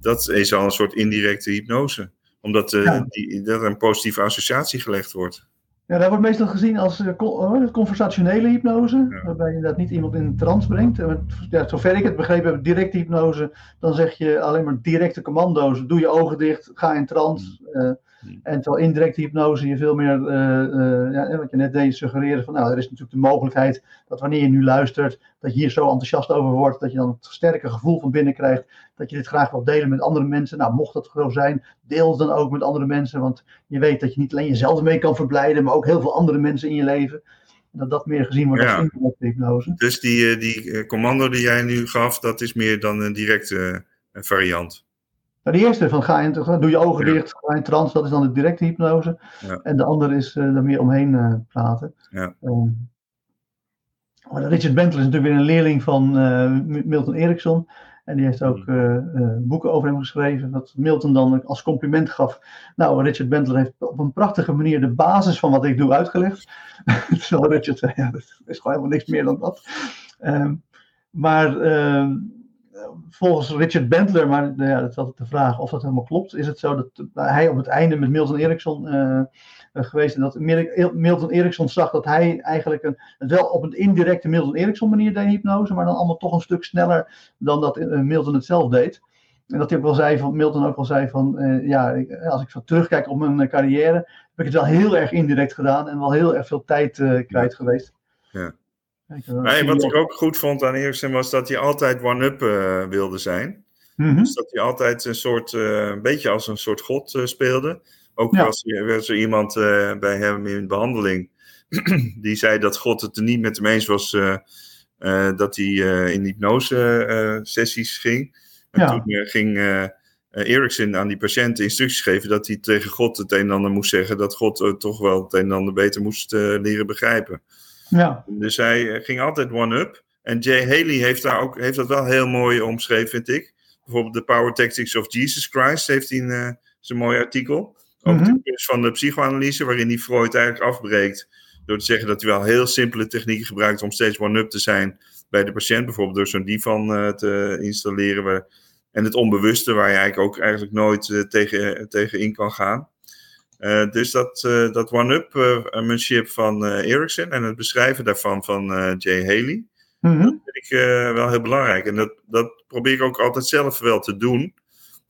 Dat is al een soort indirecte hypnose. Omdat uh,
Ja.
die, dat er een positieve associatie gelegd wordt.
Ja, dat wordt meestal gezien als uh, con- conversationele hypnose,
Ja.
waarbij je inderdaad niet iemand in een trance brengt. En, Ja, zover ik het begrepen heb, directe hypnose, dan zeg je alleen maar directe commando's. Doe je ogen dicht, ga in trance. eh,
Hmm.
en terwijl indirecte hypnose je veel meer, eh, eh, ja, wat je net deed, suggereren van, nou, er is natuurlijk de mogelijkheid dat wanneer je nu luistert, dat je hier zo enthousiast over wordt, dat je dan het sterke gevoel van binnen krijgt, dat je dit graag wilt delen met andere mensen. Nou, mocht dat zo zijn, deel het dan ook met andere mensen, want je weet dat je niet alleen jezelf ermee kan verblijden, maar ook heel veel andere mensen in je leven. En dat dat meer gezien wordt
Ja.
als indirecte hypnose.
Dus die, eh, die eh, commando die jij nu gaf, dat is meer dan een directe eh, variant.
Nou, de eerste van ga in, doe je ogen
Ja.
dicht, ga in trance, dat is dan de directe hypnose.
Ja.
En de andere is eh er meer omheen praten.
Ja.
Ehm, Richard Bentley is natuurlijk weer een leerling van Milton Erickson. En die heeft ook
Hmm.
eh, eh, boeken over hem geschreven, dat Milton dan als compliment gaf. Nou, Richard Bentley heeft op een prachtige manier de basis van wat ik doe uitgelegd. Terwijl Richard zei, ja, dat is gewoon helemaal niks meer dan dat. Ehm, maar ehm, volgens Richard Bentler, maar nou ja, dat is altijd de vraag of dat helemaal klopt, is het zo dat hij op het einde met Milton Erickson eh, geweest en dat Milton Erickson zag dat hij eigenlijk een, het wel op een indirecte Milton Erickson manier deed hypnose, maar dan allemaal toch een stuk sneller dan dat eh, Milton het zelf deed. En dat hij ook wel zei van, Milton ook wel zei van, eh, ja, ik- als ik zo terugkijk op mijn eh, carrière, heb ik het wel heel erg indirect gedaan en wel heel erg veel tijd eh, kwijt geweest.
Ja.
Kijk, eh,
wat ik ook goed vond aan Eriksen was dat hij altijd one-up eh, wilde zijn.
Mhm.
Dus dat hij altijd een soort, eh, een beetje als een soort god eh, speelde. Ook
Ja.
was, er- was er iemand eh, bij hem in behandeling die zei dat God het er niet met hem eens was eh, eh, dat hij in hypnose-sessies ging. En
Ja.
toen ging Eriksen aan die patiënten instructies geven dat hij tegen God het een en ander moest zeggen, dat God toch wel het een en ander beter moest leren begrijpen.
Ja,
Dus hij ging altijd one-up. En Jay Haley heeft, daar ook, heeft dat wel heel mooi omschreven, vind ik. Bijvoorbeeld The Power Tactics of Jesus Christ heeft hij een, is een mooi artikel. Over
Mhm.
de kunst van de psychoanalyse, waarin hij Freud eigenlijk afbreekt door te zeggen dat hij wel heel simpele technieken gebruikt om steeds one-up te zijn bij de patiënt. Bijvoorbeeld door zo'n divan uh, te installeren. Waar, en het onbewuste, waar je eigenlijk ook eigenlijk nooit uh, tegen, tegen in kan gaan. Uh, dus dat, dat one-up-manship van Ericsson en het beschrijven daarvan van Jay Haley. Mm -hmm. Dat vind ik wel heel belangrijk. En dat, dat probeer ik ook altijd zelf wel te doen.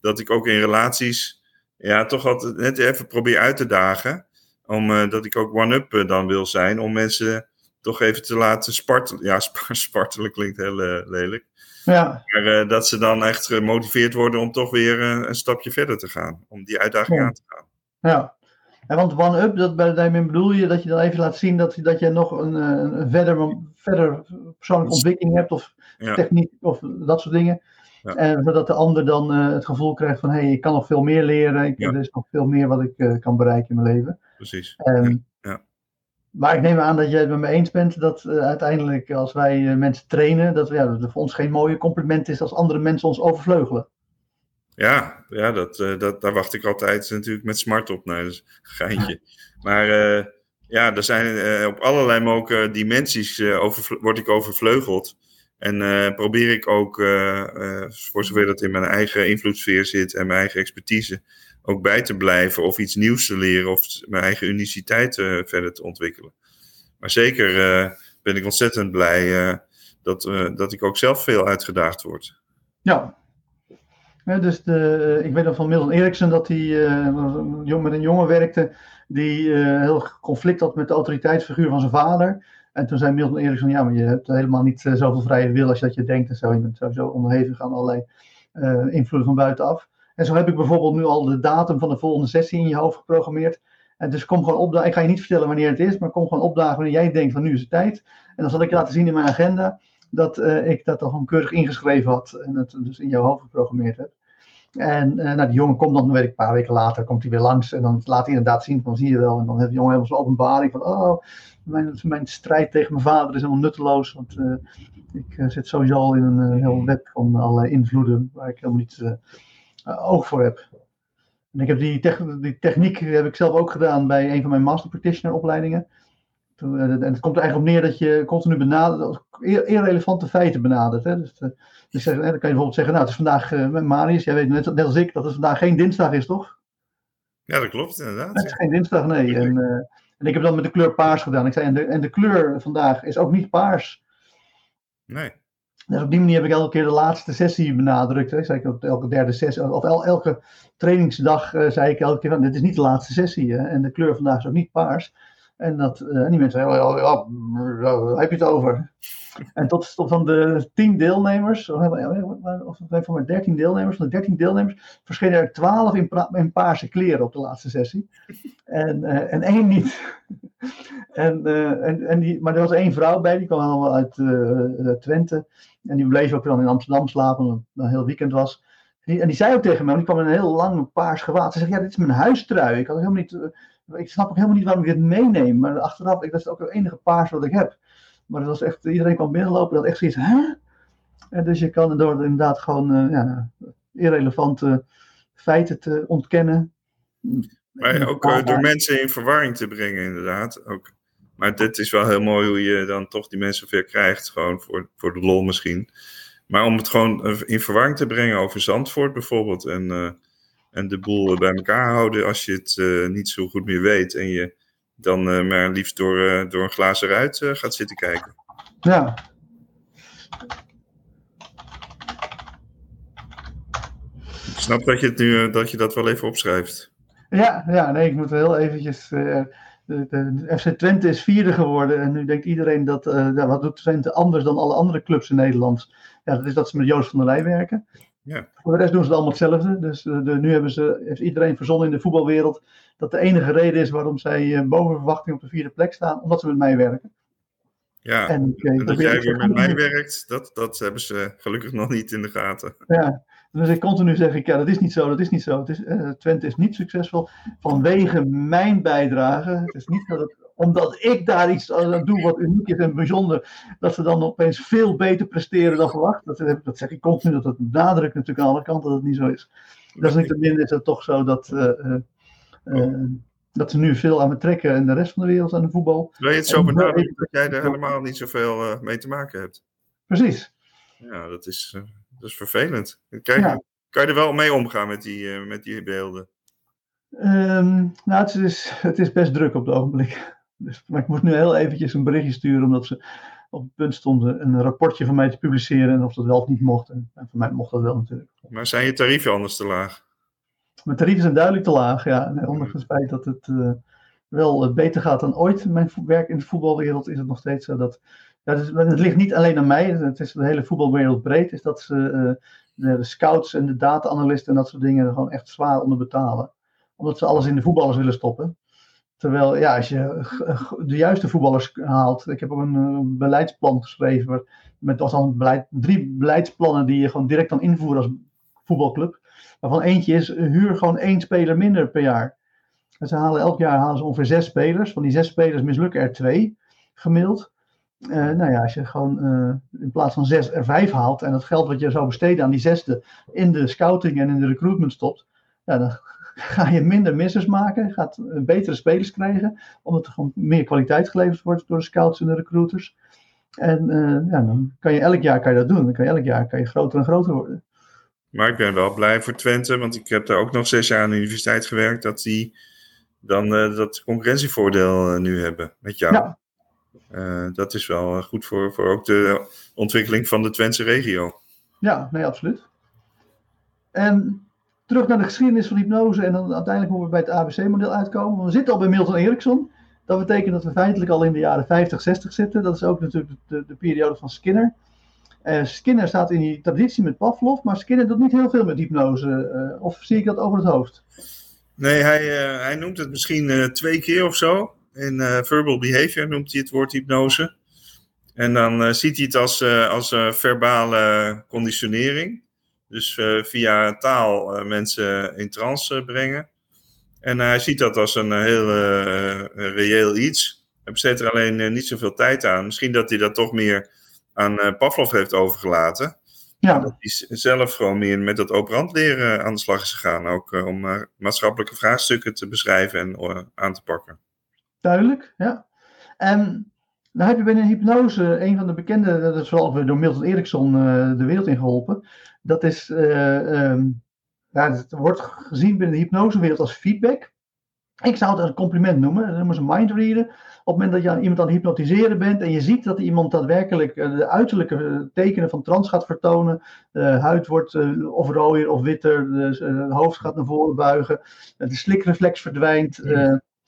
Dat ik ook in relaties ja, toch altijd net even probeer uit te dagen. Omdat uh, ik ook one-up uh, dan wil zijn. Om mensen toch even te laten spartelen. Ja, spartelen klinkt heel uh, lelijk. Ja. Maar dat ze dan echt gemotiveerd worden om toch weer een stapje verder te gaan. Om die uitdaging ja. aan te gaan.
Ja. En want one-up, dat, daarmee bedoel je dat je dan even laat zien dat, dat je nog een, een verder, verder persoonlijke ontwikkeling hebt. Of ja. techniek of dat soort dingen. Ja. En zodat de ander dan uh, het gevoel krijgt van, hé, hey, ik kan nog veel meer leren. Ik, ja. Er is nog veel meer wat ik uh, kan bereiken in mijn leven.
Precies.
Um, ja. Maar ik neem aan dat jij het met me eens bent dat uh, uiteindelijk als wij mensen trainen, dat, ja, dat voor ons geen mooie compliment is als andere mensen ons overvleugelen.
Ja, ja dat, dat, daar wacht ik altijd natuurlijk met smart op naar. Dus geintje. maar ja, er zijn op allerlei mogelijke dimensies over, word ik overvleugeld. En uh, probeer ik ook, uh, uh, voor zover dat in mijn eigen invloedssfeer zit en mijn eigen expertise, ook bij te blijven of iets nieuws te leren of mijn eigen uniciteit verder te ontwikkelen. Maar zeker ben ik ontzettend blij dat, dat ik ook zelf veel uitgedaagd word.
Ja. dus de, ik weet nog van Milton Erickson dat hij met een jongen werkte die heel conflict had met de autoriteitsfiguur van zijn vader. En toen zei Milton Erickson, ja, maar je hebt helemaal niet uh, zoveel vrije wil als dat je denkt en zo. Je bent sowieso onderhevig aan allerlei uh, invloeden van buitenaf. En zo heb ik bijvoorbeeld nu al de datum van de volgende sessie in je hoofd geprogrammeerd. En dus kom gewoon opdagen. Ik ga je niet vertellen wanneer het is, maar kom gewoon opdagen wanneer jij denkt van nu is het tijd. En dan zal ik je laten zien in mijn agenda dat uh, ik dat al gewoon keurig ingeschreven had en het dus in jouw hoofd geprogrammeerd heb. En uh, nou, die jongen komt dan, weet ik, een paar weken later, komt hij weer langs en dan laat hij inderdaad zien van, zie je wel. En dan heeft de jongen helemaal zo'n openbaring van, oh, mijn, mijn strijd tegen mijn vader is helemaal nutteloos, want uh, ik uh, zit sowieso al in een heel web van allerlei invloeden waar ik helemaal niet oog voor heb. En ik heb die, die techniek heb ik zelf ook gedaan bij een van mijn master practitioner opleidingen. En het komt er eigenlijk op neer dat je continu benadert, irrelevante feiten benadert. Hè? Dus, dus dan kan je bijvoorbeeld zeggen, nou het is vandaag, uh, Marius, jij weet net, net, als ik, dat het vandaag geen dinsdag is, toch?
Ja, dat klopt inderdaad.
Het is geen dinsdag, nee. En, en ik heb dat met de kleur paars gedaan. Ik zei, en de, en de kleur vandaag is ook niet paars.
Nee.
Dus op die manier heb ik elke keer de laatste sessie benadrukt. Hè. Zei ik op elke derde sessie, of el, elke trainingsdag uh, zei ik elke keer van, dit is niet de laatste sessie. Hè. En de kleur vandaag is ook niet paars. En, dat, en die mensen oh, ja, waar heb je het over? En tot, van de tien deelnemers, of van maar dertien deelnemers, van de dertien deelnemers verschenen er twaalf in, paarse kleren op de laatste sessie. En, uh, en één niet. en, uh, en, en die, maar er was één vrouw bij, die kwam allemaal uit uh, Twente. En die bleef ook dan in Amsterdam slapen, omdat het een heel weekend was. En die zei ook tegen mij, die kwam in een heel lang paars gewaad. Ze zei, ja, dit is mijn huistrui. Ik had helemaal niet ik snap ook helemaal niet waarom ik dit meeneem. Maar achteraf, ik, dat is ook het enige paars wat ik heb. Maar dat was echt, iedereen kwam binnenlopen, dat echt zoiets, hè? En dus je kan door inderdaad gewoon uh, ja, irrelevante feiten te ontkennen.
Maar ook uh, door mensen in verwarring te brengen, inderdaad. Ook. Maar dit is wel heel mooi hoe je dan toch die mensen weer krijgt, gewoon voor, voor de lol misschien. Maar om het gewoon eh, in verwarring te brengen over Zandvoort bijvoorbeeld. En en de boel bij elkaar houden als je het uh, niet zo goed meer weet. En je dan uh, maar liefst door, uh, door een glazen ruit gaat zitten kijken.
Ja.
Ik snap dat je, het nu, dat je dat wel even opschrijft.
Ja, ja nee, ik moet wel heel eventjes... De, de, FC Twente is vierde geworden en nu denkt iedereen dat, ja, wat doet Twente anders dan alle andere clubs in Nederland? Ja, dat is dat ze met Joost van der Leij werken.
Ja.
Voor de rest doen ze het allemaal hetzelfde. Dus de, de, nu hebben ze, heeft iedereen verzonnen in de voetbalwereld dat de enige reden is waarom zij uh, boven verwachting op de vierde plek staan, omdat ze met mij werken.
Ja, en, en dat jij weer met mij werkt, dat, dat hebben ze gelukkig nog niet in de gaten.
Ja, dus ik continu zeg ik, ja, dat is niet zo, dat is niet zo. Het is, uh, Twente is niet succesvol vanwege mijn bijdrage. Het is niet dat het omdat ik daar iets aan doe wat uniek is en bijzonder, dat ze dan opeens veel beter presteren dan verwacht. Dat, dat zeg ik continu, dat het nadruk natuurlijk aan alle kanten dat het niet zo is. Dat is het toch zo dat uh, uh, dat ze nu veel aan het trekken en de rest van de wereld aan de voetbal.
Wil je het zo benadrukken dat jij er helemaal niet zoveel uh, mee te maken hebt?
Precies.
Ja, dat is, dat is vervelend. Kijk, ja. Kan je er wel mee omgaan met die, met die beelden?
Um, nou, het is, het is best druk op het ogenblik. Dus, maar ik moet nu heel eventjes een berichtje sturen, omdat ze op het punt stonden een rapportje van mij te publiceren en of dat wel of niet mocht. En, en voor mij mocht dat wel natuurlijk.
Maar zijn je tarieven anders te laag?
Mijn tarieven zijn duidelijk te laag, ja. En ondanks het feit dat het uh, wel beter gaat dan ooit, mijn werk in de voetbalwereld, is het nog steeds zo dat. Ja, het, is, het, ligt niet alleen aan mij, het is de hele voetbalwereld breed, is dat ze uh, de, de, scouts en de data-analysten en dat soort dingen gewoon echt zwaar onder betalen. Omdat ze alles in de voetballers willen stoppen. Terwijl, ja, als je de juiste voetballers haalt. Ik heb ook een, een beleidsplan geschreven. Met dan beleid, drie beleidsplannen die je gewoon direct kan invoeren als voetbalclub. Waarvan eentje is, huur gewoon één speler minder per jaar. En ze halen elk jaar halen ze ongeveer zes spelers. Van die zes spelers mislukken er twee, gemiddeld. Uh, nou ja, als je gewoon in plaats van zes er vijf haalt. En dat geld wat je zou besteden aan die zesde in de scouting en in de recruitment stopt. Ja, dan ga je minder missers maken, gaat betere spelers krijgen, omdat er gewoon meer kwaliteit geleverd wordt door de scouts en de recruiters. En uh, ja, dan kan je elk jaar kan je dat doen. Dan kan je elk jaar kan je groter en groter worden.
Maar ik ben wel blij voor Twente, want ik heb daar ook nog zes jaar aan de universiteit gewerkt, dat die dan uh, dat concurrentievoordeel uh, nu hebben met jou. Ja. dat is wel goed voor, voor ook de ontwikkeling van de Twentse regio.
Ja, nee, absoluut. En terug naar de geschiedenis van hypnose en dan uiteindelijk moeten we bij het ABC-model uitkomen. We zitten al bij Milton Erickson. Dat betekent dat we feitelijk al in de jaren 50, 60 zitten. Dat is ook natuurlijk de, de periode van Skinner. Uh, Skinner staat in die traditie met Pavlov, maar Skinner doet niet heel veel met hypnose. Uh, of zie ik dat over het hoofd?
Nee, hij, uh, hij noemt het misschien twee keer of zo. In verbal behavior noemt hij het woord hypnose. En dan ziet hij het als, als verbale conditionering. Dus uh, via taal uh, mensen in trance brengen. En hij ziet dat als een heel uh, reëel iets. Hij besteedt er alleen niet zoveel tijd aan. Misschien dat hij dat toch meer aan Pavlov heeft overgelaten. Ja. Dat hij zelf gewoon meer met dat operant leren aan de slag is gegaan. Ook om maatschappelijke vraagstukken te beschrijven en aan te pakken.
Duidelijk, ja. En dan heb je binnen hypnose een van de bekende, dat is wel door Milton Erickson de wereld ingeholpen. Dat is, uh, um, ja, het wordt gezien binnen de hypnosewereld als feedback. Ik zou het een compliment noemen. Dat noemen ze mindreader. Op het moment dat je iemand aan het hypnotiseren bent en je ziet dat iemand daadwerkelijk de uiterlijke tekenen van trance gaat vertonen. De huid wordt of rooier of witter, het hoofd gaat naar voren buigen, de slikreflex verdwijnt.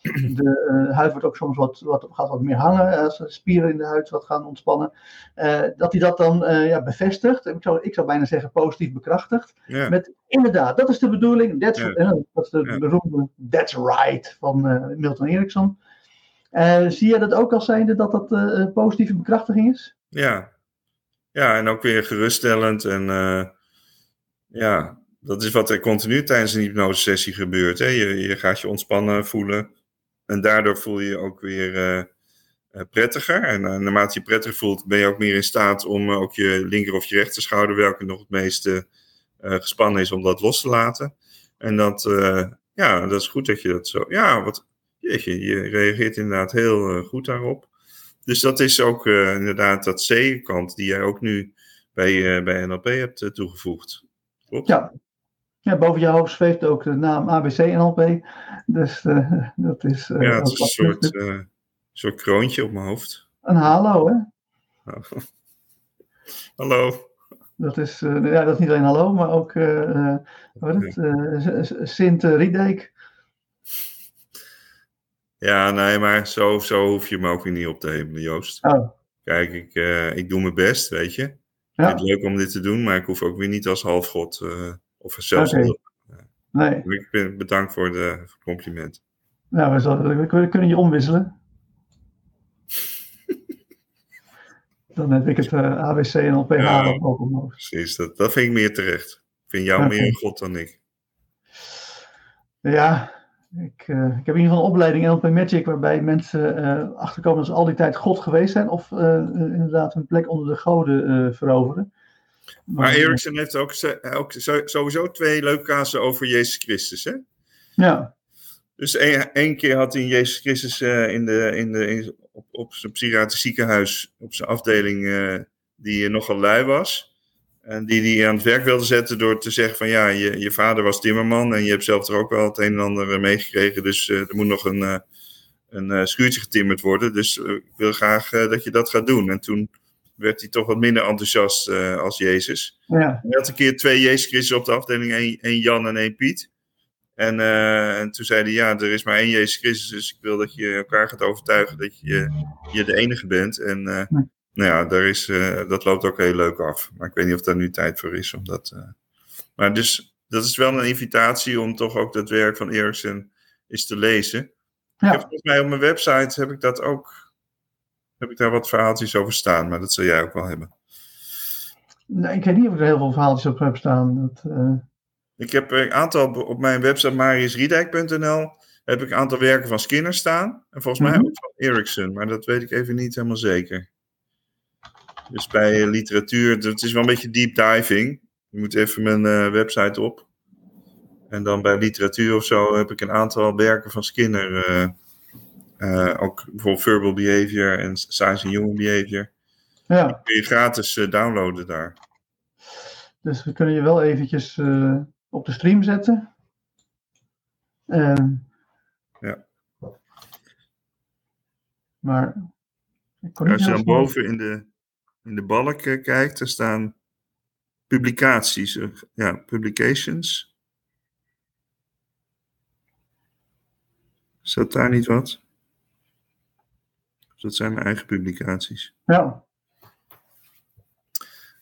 De uh, huid wordt ook soms wat, wat, gaat wat meer hangen als de spieren in de huid wat gaan ontspannen. Uh, dat hij dat dan ja, bevestigt, ik zou, ik zou bijna zeggen positief bekrachtigt.
Ja.
Met inderdaad, dat is de bedoeling. That's, dat is de beroemde That's right van Milton Erickson. zie je dat ook als zijnde dat dat positieve bekrachtiging is?
Ja. ja, en ook weer geruststellend. En eh, ja, dat is wat er continu tijdens een hypnosesessie gebeurt. Hè? Je, je gaat je ontspannen voelen. En daardoor voel je je ook weer eh, eh, prettiger. En eh, naarmate je prettiger voelt, ben je ook meer in staat om ook je linker of je rechter schouder, welke nog het meeste gespannen is, om dat los te laten. En dat, ja, dat is goed dat je dat zo. Ja, wat, jeetje, je reageert inderdaad heel goed daarop. Dus dat is ook inderdaad dat C-kant die jij ook nu bij, bij NLP hebt toegevoegd. Klopt?
Ja. Ja, boven je hoofd zweeft ook de naam ABC-NLP. Dus eh, dat is. eh,
ja, het is een soort, soort kroontje op mijn hoofd.
Een halo, hè?
Hallo.
Dat is, ja, dat is niet alleen hallo, maar ook wat is het? Sint Riedijk.
Ja, nee, maar zo, zo hoef je me ook weer niet op te hemelen, Joost.
Oh,
Kijk, ik, ik doe mijn best, weet je. Ik
Ja.
vind het leuk om dit te doen, maar ik hoef ook weer niet als halfgod eh of zelfs.
Nee.
Ik ben bedankt voor de compliment.
Nou, we, zullen, we kunnen- je omwisselen. Dan heb ik het ABC en LPH
Ja.
ook omhoog.
Precies, dat, dat vind ik meer terecht. Ik vind jou meer een god dan ik.
Ja, ik, eh, ik heb in ieder geval een opleiding NLP Magic waarbij mensen eh, achterkomen dat ze al die tijd God geweest zijn of inderdaad een plek onder de goden veroveren.
Maar Erikson heeft ook, ze- ook sowieso twee leuke kazen over Jezus Christus, hè?
Ja,
Dus één keer had hij Jezus Christus in de, in de, in, op, op zijn psychiatrisch ziekenhuis, op zijn afdeling, die nogal lui was. En die die aan het werk wilde zetten door te zeggen van ja, je, je vader was timmerman en je hebt zelf er ook wel het een en ander meegekregen. Dus er moet nog een, een schuurtje getimmerd worden. Dus ik wil graag dat je dat gaat doen. En toen werd hij toch wat minder enthousiast uh, als Jezus. Ja. Hij had een keer twee Jezus Christus op de afdeling, één, Jan en één Piet. En, uh, en toen zei hij, ja, er is maar één Jezus Christus, dus ik wil dat je elkaar gaat overtuigen dat je, je de enige bent. En uh, ja. nou ja, daar is, dat loopt ook heel leuk af. Maar ik weet niet of daar nu tijd voor is. Omdat, maar dus, dat is wel een invitatie om toch ook dat werk van Eriksen eens te lezen. Ja. Ik heb volgens mij op mijn website heb ik dat ook heb ik daar wat verhaaltjes over staan, maar dat zul jij ook wel hebben.
Nee, ik weet niet of ik er heel veel verhaaltjes op heb staan. Dat, uh...
Ik heb een aantal op mijn website mariusriedijk.nl heb ik een aantal werken van Skinner staan. En volgens mij mhm. ook van Erickson, maar dat weet ik even niet helemaal zeker. Dus bij literatuur, het is wel een beetje deep diving. Je moet even mijn uh, website op. En dan bij literatuur of zo heb ik een aantal werken van Skinner uh, uh, ook bijvoorbeeld verbal behavior en science and human behavior. Ja. Die kun je gratis uh, downloaden daar.
Dus we kunnen je wel eventjes uh, op de stream zetten. Ehm,
ja.
Maar
als je dan boven in de, in de balk kijkt, er staan publicaties. ja, publications. Zat daar niet wat? Dat zijn mijn eigen publicaties.
Ja.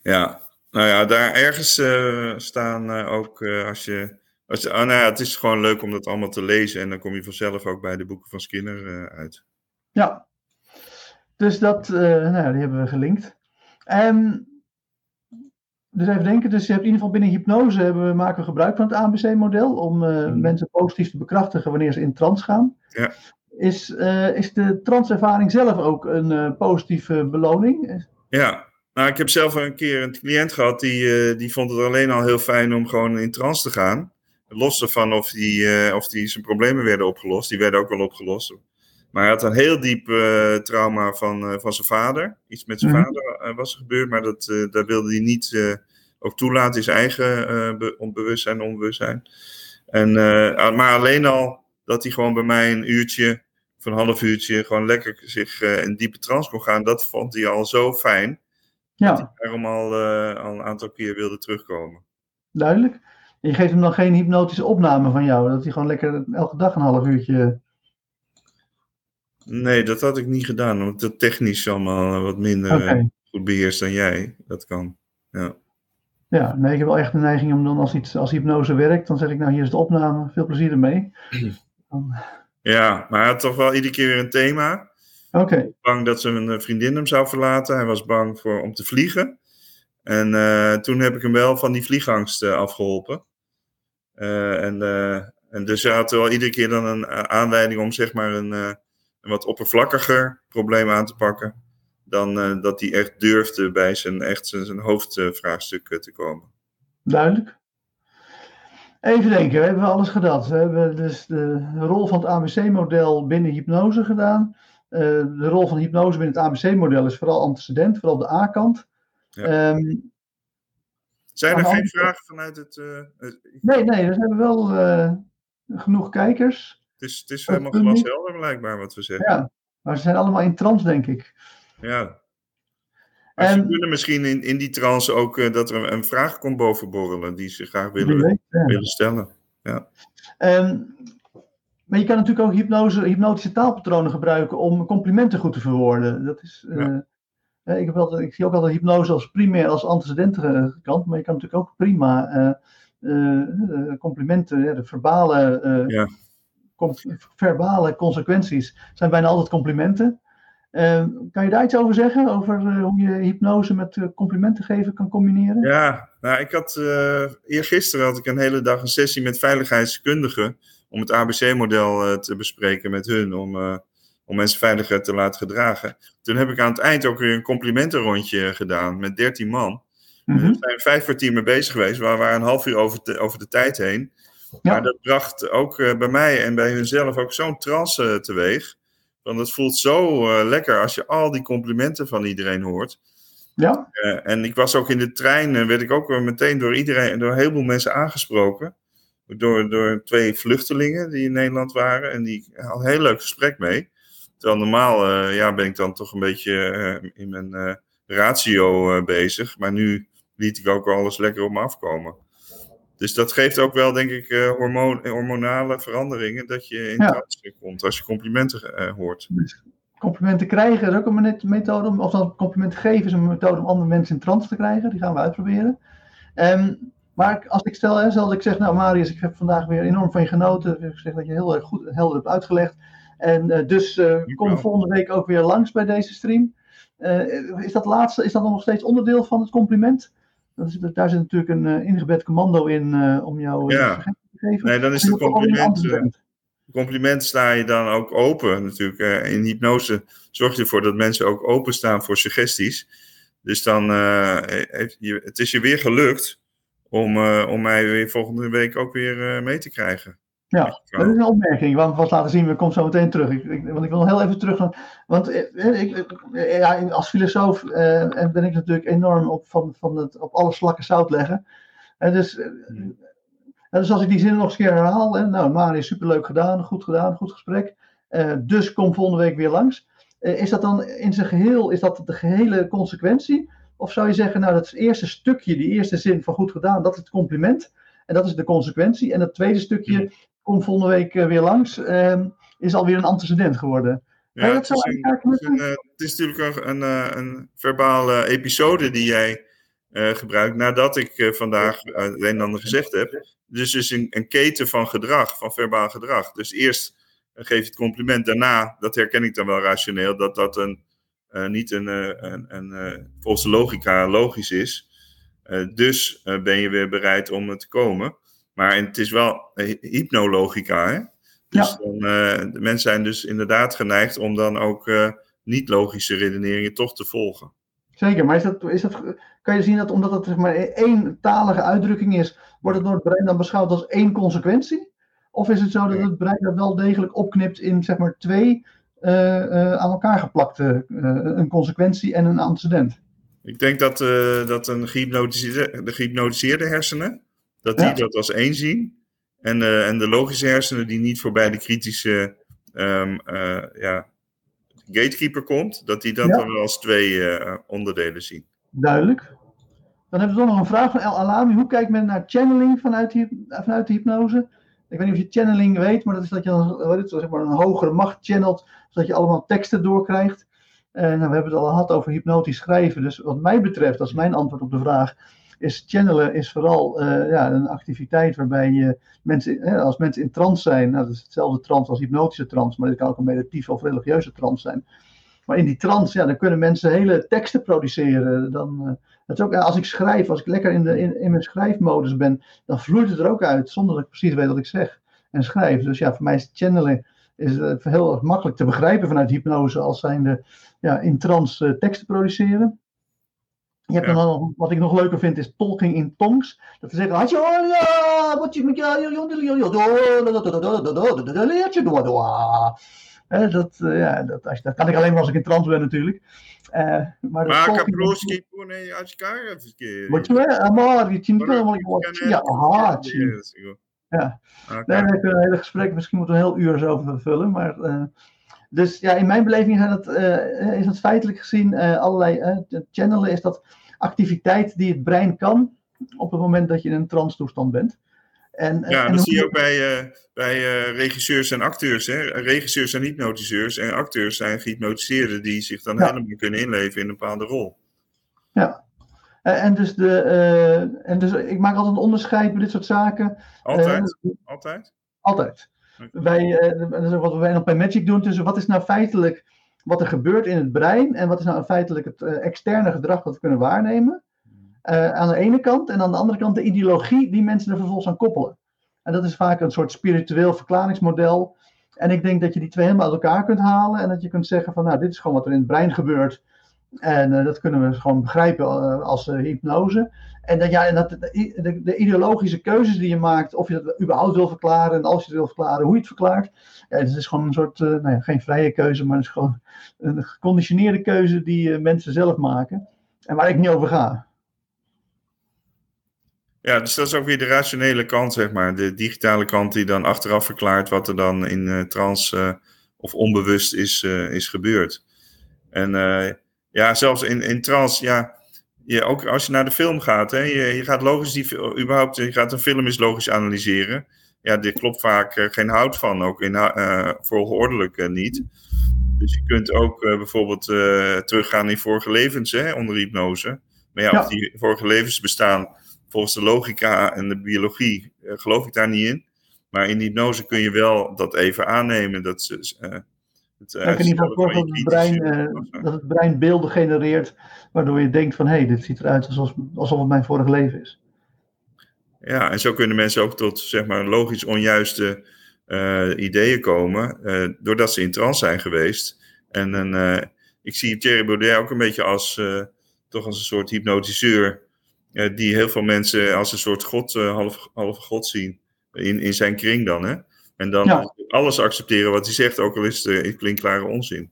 Ja, nou ja, daar ergens uh, staan uh, ook uh, als je. Als, oh, nou ja, het is gewoon leuk om dat allemaal te lezen en dan kom je vanzelf ook bij de boeken van Skinner uit.
Ja, dus dat, nou ja, die hebben we gelinkt. En dus even denken, dus je hebt in ieder geval binnen hypnose hebben we, maken we gebruik van het ABC-model om mm. mensen positief te bekrachtigen wanneer ze in trance gaan.
Ja.
Is, uh, is de transervaring zelf ook een uh, positieve beloning?
Ja, nou, ik heb zelf een keer een cliënt gehad die, uh, die vond het alleen al heel fijn om gewoon in trance te gaan. Los ervan of die, of die zijn problemen werden opgelost. Die werden ook wel opgelost. Maar hij had een heel diep trauma van, van zijn vader. Iets met zijn mm -hmm. vader was er gebeurd, maar dat, dat wilde hij niet ook toelaten in zijn eigen bewustzijn en onbewustzijn. En, maar alleen al dat hij gewoon bij mij een uurtje van een half uurtje gewoon lekker zich uh, in diepe trance kon gaan. Dat vond hij al zo fijn. Ja. Dat hij daarom al, uh, al een aantal keer wilde terugkomen.
Duidelijk. En je geeft hem dan geen hypnotische opname van jou? Dat hij gewoon lekker elke dag een half uurtje...
Nee, dat had ik niet gedaan. Omdat dat technisch allemaal wat minder okay. goed beheerst dan jij. Dat kan, ja.
Ja, nee, ik heb wel echt de neiging om dan als, iets, als hypnose werkt, dan zeg ik nou hier is de opname, veel plezier ermee. Dan...
Ja, maar hij had toch wel iedere keer weer een thema.
Oké. Okay.
Bang dat zijn eh, vriendin hem zou verlaten. Hij was bang voor, om te vliegen. En uh, toen heb ik hem wel van die vliegangst uh, afgeholpen. Uh, en, en dus hij had wel iedere keer dan een aanleiding om zeg maar een, een wat oppervlakkiger probleem aan te pakken. Dan dat hij echt durfde bij zijn, echt zijn, zijn hoofdvraagstuk te komen.
Duidelijk. Even denken, we hebben alles gedaan. We hebben dus de rol van het ABC-model binnen hypnose gedaan. Uh, de rol van hypnose binnen het ABC-model is vooral antecedent, vooral de A-kant. Ja. Um,
Zijn er geen vragen vanuit het. Uh,
nee, nee, er zijn wel uh, genoeg kijkers.
Het is, het is helemaal glashelder, blijkbaar, wat we zeggen.
Ja, maar ze zijn allemaal in trance, denk ik.
Ja, maar ze kunnen misschien in, in die trance ook uh, dat er een vraag komt bovenborrelen die ze graag willen, weet, ja. willen stellen. Ja.
Um, maar je kan natuurlijk ook hypnose, hypnotische taalpatronen gebruiken om complimenten goed te verwoorden. Dat is, uh, ja. ik, heb altijd, ik zie ook altijd hypnose als primair, als antecedente kant, maar je kan natuurlijk ook prima uh, complimenten, de verbale,
ja.
com verbale consequenties zijn bijna altijd complimenten. Uh, kan je daar iets over zeggen? Over uh, hoe je hypnose met uh, complimenten geven kan combineren?
Ja, nou, ik had eergisteren had ik een hele dag een sessie met veiligheidskundigen om het ABC-model te bespreken met hun, om, om mensen veiliger te laten gedragen. Toen heb ik aan het eind ook weer een complimentenrondje gedaan met 13 man. Mm -hmm. We zijn vijf kwartier mee bezig geweest, we waren een half uur over de, over de tijd heen. Ja. Maar dat bracht ook bij mij en bij hunzelf ook zo'n trance teweeg. Want het voelt zo lekker als je al die complimenten van iedereen hoort. Ja. en ik was ook in de trein, werd ik ook meteen door iedereen, door een heleboel mensen aangesproken. Door, door twee vluchtelingen die in Nederland waren. En die had een heel leuk gesprek mee. Terwijl normaal ja, ben ik dan toch een beetje in mijn ratio bezig. Maar nu liet ik ook alles lekker op me afkomen. Dus dat geeft ook wel, denk ik, uh, hormoon, hormonale veranderingen. Dat je in ja. komt als je complimenten uh, hoort. Dus
complimenten krijgen is ook een methode, om, of dan complimenten geven is een methode om andere mensen in trance te krijgen. Die gaan we uitproberen. Um, maar als ik stel, hè, zoals ik zeg, nou Marius, ik heb vandaag weer enorm van je genoten. Ik zeg dat je heel erg goed en helder hebt uitgelegd. En uh, dus kom volgende week ook weer langs bij deze stream. is dat laatste, is dat nog steeds onderdeel van het compliment? Daar zit natuurlijk een uh, ingebed commando in uh, om jou
ja. te geven. Nee, dan is het compliment. Compliment sta je dan ook open natuurlijk. in hypnose zorg je ervoor dat mensen ook openstaan voor suggesties. Dus dan heeft je, het is je weer gelukt om, om mij weer volgende week ook weer mee te krijgen.
Ja, dat is een opmerking, want wat laten zien, we komen zo meteen terug. Ik, ik, want ik wil heel even terug want eh, ik, ja, als filosoof eh, ben ik natuurlijk enorm op, van, van het, op alle slakken zout leggen. En dus, eh, hmm. dus als ik die zin nog eens keer herhaal, hè, nou Marius, superleuk gedaan, goed gedaan, goed gesprek. Uh, dus kom volgende week weer langs. Uh, is dat dan in zijn geheel, is dat de gehele consequentie? Of zou je zeggen, nou dat eerste stukje, die eerste zin van goed gedaan, dat is het compliment. En dat is de consequentie. En het tweede stukje, kom volgende week eh, weer langs, uh, is alweer een antecedent geworden.
Ja, het, is een, het, is een, het, is natuurlijk een, een, een verbale episode die jij uh, gebruikt nadat ik uh, vandaag het een en ander gezegd heb. Dus dus een, een keten van gedrag, van verbaal gedrag. Dus eerst geef je het compliment, daarna, dat herken ik dan wel rationeel, dat dat een, niet een, een, een volgens de logica logisch is. dus ben je weer bereid om te komen. Maar het is wel hypnologica, hè? Dus ja. dan, uh, de mensen zijn dus inderdaad geneigd om dan ook uh, niet-logische redeneringen toch te volgen.
Zeker, maar is dat, is dat, kan je zien dat omdat het zeg maar één talige uitdrukking is, wordt het door het brein dan beschouwd als één consequentie? Of is het zo dat het brein dat wel degelijk opknipt in zeg maar twee uh, aan elkaar geplakte, een consequentie en een antecedent?
Ik denk dat, dat een gehypnotiseerde, de gehypnotiseerde hersenen, dat die dat als één zien. En, uh, en de logische hersenen die niet voorbij de kritische um, uh, ja, gatekeeper komt, dat die dat ja. dan als twee uh, onderdelen zien.
Duidelijk. Dan hebben we nog een vraag van El Alami. Hoe kijkt men naar channeling vanuit, vanuit de hypnose? Ik weet niet of je channeling weet, maar dat is dat je dan, het, zeg maar een hogere macht channelt, zodat je allemaal teksten doorkrijgt. nou, we hebben het al gehad over hypnotisch schrijven. Dus wat mij betreft, dat is mijn antwoord op de vraag, is channelen is vooral uh, ja, een activiteit waarbij je mensen, als mensen in trance zijn, nou, dat is hetzelfde trance als hypnotische trance, maar dit kan ook een meditatieve of religieuze trance zijn. Maar in die trance, ja, dan kunnen mensen hele teksten produceren. Dan, uh, het is ook, als ik schrijf, als ik lekker in, de, in, mijn schrijfmodus ben, dan vloeit het er ook uit, zonder dat ik precies weet wat ik zeg en schrijf. Dus ja, voor mij is channelen is het heel makkelijk te begrijpen vanuit hypnose als zijnde ja, in trance teksten produceren. Je hebt ja. dan nog, wat ik nog leuker vind is tolking in tongs. Dat ze zeggen, wat je wat je dat, ja, dat, als je, dat kan ik alleen maar als ik in trans ben natuurlijk. Uh, maar
maar Kaproski pone Ajkar
Wat je Amar, je niet helemaal Ja, haat. Ja, daar heb ik een hele gesprek, misschien moeten we een heel uur zo over vullen. Maar, uh, dus ja, in mijn beleving zijn het, uh, is het feitelijk gezien allerlei channelen, is dat activiteit die het brein kan op het moment dat je in een trance toestand bent.
En, ja, en dat zie je ook bij, uh, bij uh, regisseurs en acteurs. Hè? Regisseurs zijn hypnotiseurs en acteurs zijn gehypnotiseerden die zich dan ja. helemaal kunnen inleven in een bepaalde rol.
Ja, en dus, de, uh, en dus ik maak altijd een onderscheid bij dit soort zaken.
Altijd? altijd?
Altijd. Wij, dat is wat wij nog bij Magic doen. Dus wat is nou feitelijk wat er gebeurt in het brein en wat is nou feitelijk het uh, externe gedrag dat we kunnen waarnemen. Uh, aan de ene kant en aan de andere kant de ideologie die mensen er vervolgens aan koppelen. En dat is vaak een soort spiritueel verklaringsmodel. En ik denk dat je die twee helemaal uit elkaar kunt halen en dat je kunt zeggen van nou dit is gewoon wat er in het brein gebeurt. En dat kunnen we gewoon begrijpen als hypnose. En, dat, ja, en dat, de, de, ideologische keuzes die je maakt, of je dat überhaupt wil verklaren en als je het wil verklaren, hoe je het verklaart. Ja, het is gewoon een soort, nou ja, geen vrije keuze, maar het is gewoon een geconditioneerde keuze die mensen zelf maken. En waar ik niet over ga.
Ja, dus dat is ook weer de rationele kant, zeg maar. De digitale kant die dan achteraf verklaart wat er dan in trans of onbewust is, is gebeurd. En ja, zelfs in, in trans, ja, je, ook als je naar de film gaat, hè, je, je gaat logisch, die, überhaupt, je gaat een film eens logisch analyseren. Ja, dit klopt vaak geen hout van, ook in, volgeordelijk niet. Dus je kunt ook bijvoorbeeld teruggaan in vorige levens, hè, onder hypnose. Maar ja, ja. of die vorige levens bestaan volgens de logica en de biologie uh, geloof ik daar niet in. Maar in hypnose kun je wel dat even aannemen. Dat ze, uh,
het, uh, in ieder geval dat het, brein, dat het brein beelden genereert. Waardoor je denkt van hé, hey, dit ziet eruit alsof, alsof het mijn vorige leven is.
Ja, en zo kunnen mensen ook tot zeg maar logisch onjuiste ideeën komen. doordat ze in trance zijn geweest. En ik zie Thierry Baudet ook een beetje als toch als een soort hypnotiseur die heel veel mensen als een soort god, half, halve god zien. In, in zijn kring dan, hè? En dan alles accepteren wat hij zegt, ook al is het uh, klinkklare onzin.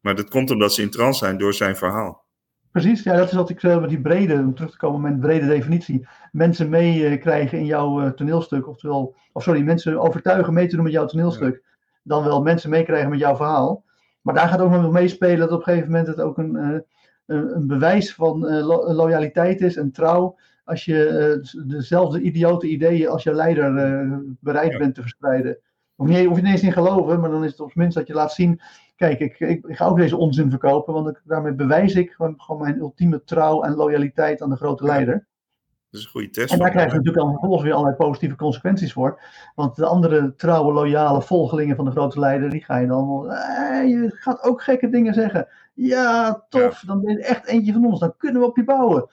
Maar dat komt omdat ze in trance zijn door zijn verhaal.
Precies, ja, dat is wat ik zei met die brede, om terug te komen met een brede definitie. Mensen meekrijgen in jouw uh, toneelstuk, oftewel, of sorry, mensen overtuigen mee te doen met jouw toneelstuk. Dan wel mensen meekrijgen met jouw verhaal. Maar daar gaat ook nog meespelen dat op een gegeven moment het ook een, een bewijs van eh, loyaliteit is en trouw. Als je eh, dezelfde idiote ideeën als je leider eh, bereid bent te verspreiden. Of je, hoef je niet eens in geloven, maar dan is het op zijn minst dat je laat zien. Kijk, ik, ik, ik ga ook deze onzin verkopen, want ik, daarmee bewijs ik gewoon, gewoon, mijn ultieme trouw en loyaliteit aan de grote leider.
Dat is een goede test.
En daar krijg je natuurlijk dan vervolgens weer allerlei positieve consequenties voor. Want de andere trouwe, loyale volgelingen van de grote leider, die ga je dan. Eh, je gaat ook gekke dingen zeggen. Ja, tof, dan ben je echt eentje van ons, dan kunnen we op je bouwen.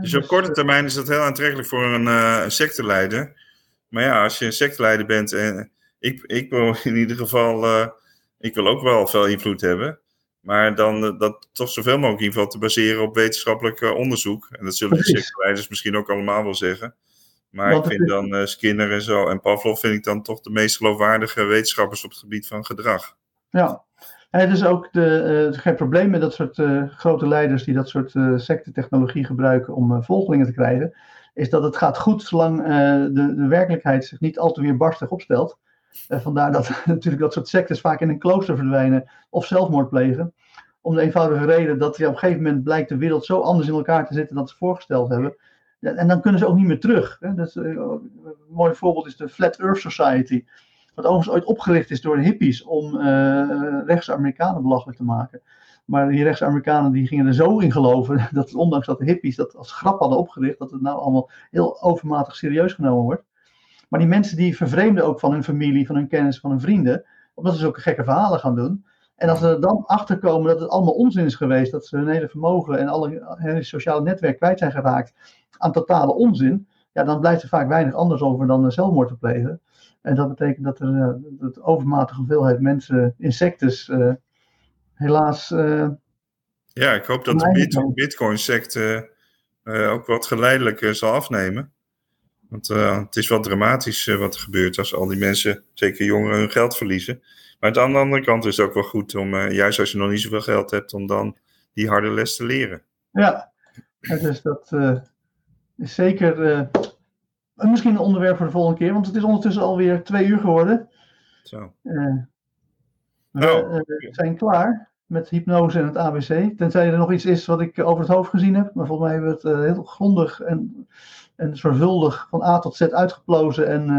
Dus op korte termijn is dat heel aantrekkelijk voor een, uh, een secteleider. Maar ja, als je een secteleider bent en ik, ik wil in ieder geval, uh, ik wil ook wel veel invloed hebben. Maar dan uh, dat toch zoveel mogelijk in ieder geval te baseren op wetenschappelijk onderzoek. En dat zullen de secteleiders misschien ook allemaal wel zeggen. Maar ik vind dan Skinner en zo en Pavlov vind ik dan toch de meest geloofwaardige wetenschappers op het gebied van gedrag.
Ja, het is ook de, uh, geen probleem met dat soort uh, grote leiders die dat soort uh, sectetechnologie gebruiken om volgelingen te krijgen. Is dat het gaat goed zolang de, de werkelijkheid zich niet al te weerbarstig opstelt. vandaar dat natuurlijk dat soort sectes vaak in een klooster verdwijnen of zelfmoord plegen. Om de eenvoudige reden dat op een gegeven moment blijkt de wereld zo anders in elkaar te zitten dan ze voorgesteld hebben. En dan kunnen ze ook niet meer terug. Hè. Dat een mooi voorbeeld is de Flat Earth Society. Wat overigens ooit opgericht is door hippies om uh, rechtse Amerikanen belachelijk te maken. Maar die rechtse Amerikanen die gingen er zo in geloven, dat ondanks dat de hippies dat als grap hadden opgericht, dat het nou allemaal heel overmatig serieus genomen wordt. Maar die mensen die vervreemden ook van hun familie, van hun kennis, van hun vrienden, omdat ze zulke gekke verhalen gaan doen. En als ze er dan achterkomen dat het allemaal onzin is geweest, dat ze hun hele vermogen en alle hele sociale netwerk kwijt zijn geraakt aan totale onzin, ja, dan blijft er vaak weinig anders over dan zelfmoord te plegen. En dat betekent dat er uh, dat overmatige hoeveelheid mensen, insecten, uh, helaas. Uh,
ja, ik hoop dat de Bitcoin-secte ook wat geleidelijk zal afnemen. Want het is wel dramatisch wat er gebeurt als al die mensen, zeker jongeren, hun geld verliezen. Maar aan de andere kant is het ook wel goed om, juist als je nog niet zoveel geld hebt, om dan die harde les te leren.
Ja, dus dat is zeker Misschien een onderwerp voor de volgende keer, want het is ondertussen alweer twee uur geworden.
Zo.
Uh, we oh, uh, zijn klaar met hypnose en het ABC. Tenzij er nog iets is wat ik over het hoofd gezien heb. Maar volgens mij hebben we het uh, heel grondig en, en zorgvuldig van A tot Z uitgeplozen en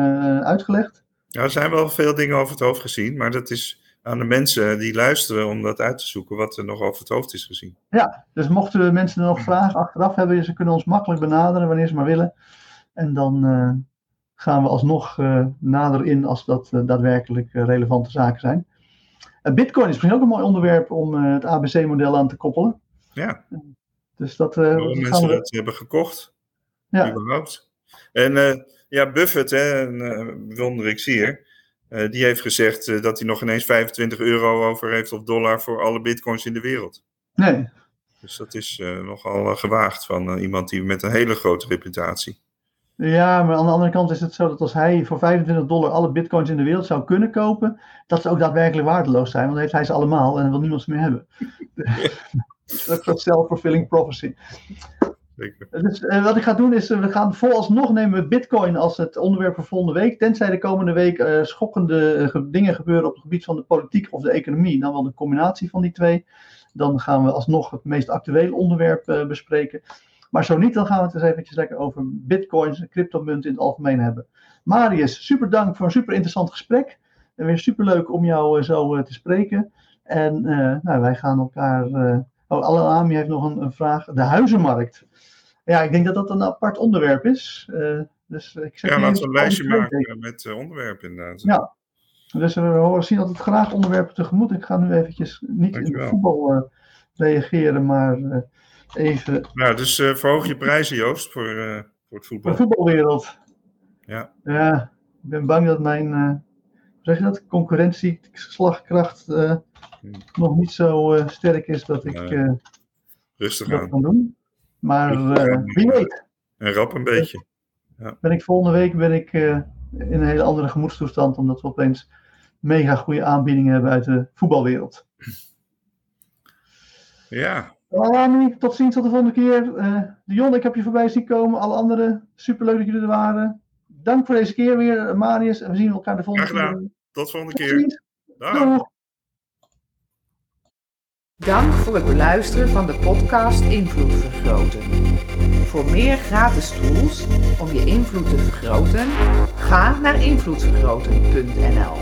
uitgelegd.
Ja, er zijn wel veel dingen over het hoofd gezien, maar dat is aan de mensen die luisteren om dat uit te zoeken wat er nog over het hoofd is gezien.
Ja, dus mochten mensen er nog vragen achteraf hebben, ze kunnen ons makkelijk benaderen wanneer ze maar willen. En dan uh, gaan we alsnog uh, nader in als dat uh, daadwerkelijk relevante zaken zijn. Bitcoin is misschien ook een mooi onderwerp om het ABC-model aan te koppelen.
Ja.
Dus dat.
Waarom mensen we... dat hebben gekocht. Ja. Überhaupt. En ja, Buffett, hè, een ik zie uh, die heeft gezegd dat hij nog ineens 25 euro over heeft of dollar voor alle bitcoins in de wereld.
Nee.
Dus dat is uh, nogal gewaagd van iemand die met een hele grote reputatie.
Ja, maar aan de andere kant is het zo dat als hij voor 25 dollar alle bitcoins in de wereld zou kunnen kopen, dat ze ook daadwerkelijk waardeloos zijn, want dan heeft hij ze allemaal en dan wil niemand ze meer hebben. dat is self-fulfilling prophecy. Zeker. Dus uh, wat ik ga doen is, uh, we gaan vooralsnog nemen we bitcoin als het onderwerp voor volgende week, tenzij de komende week uh, schokkende dingen gebeuren op het gebied van de politiek of de economie, dan wel een combinatie van die twee. Dan gaan we alsnog het meest actuele onderwerp bespreken. Maar zo niet, dan gaan we het eens eventjes lekker over bitcoins en cryptomunten in het algemeen hebben. Marius, super dank voor een super interessant gesprek. En weer super leuk om jou zo te spreken. En nou, wij gaan elkaar. oh, Alami heeft nog een, een vraag. De huizenmarkt. Ja, ik denk dat dat een apart onderwerp is. Dus ik zeg
ja, laten we een lijstje maken met uh, onderwerpen inderdaad.
Ja, dus we horen zien het graag onderwerpen tegemoet. Ik ga nu eventjes niet Dankjewel. in voetbal uh, reageren, maar even...
Nou, dus verhoog je prijzen Joost voor, voor het voetbal.
De voetbalwereld.
Ja.
Ja, ik ben bang dat mijn, hoe zeg je dat, concurrentieslagkracht hmm. nog niet zo sterk is dat ik
Rustig
dat
aan.
kan doen. Maar wie weet.
En rap een beetje. Ja.
Ben ik volgende week ben ik, in een hele andere gemoedstoestand, omdat we opeens mega goede aanbiedingen hebben uit de voetbalwereld.
Ja.
Alani, tot ziens tot de volgende keer. Uh, Dion, ik heb je voorbij zien komen. Alle anderen, superleuk dat jullie er waren. Dank voor deze keer weer, Marius. En we zien elkaar de volgende keer.
Tot de volgende keer. Dag.
Dank voor het beluisteren van de podcast Invloed Vergroten. Voor meer gratis tools om je invloed te vergroten, ga naar invloedvergroten.nl.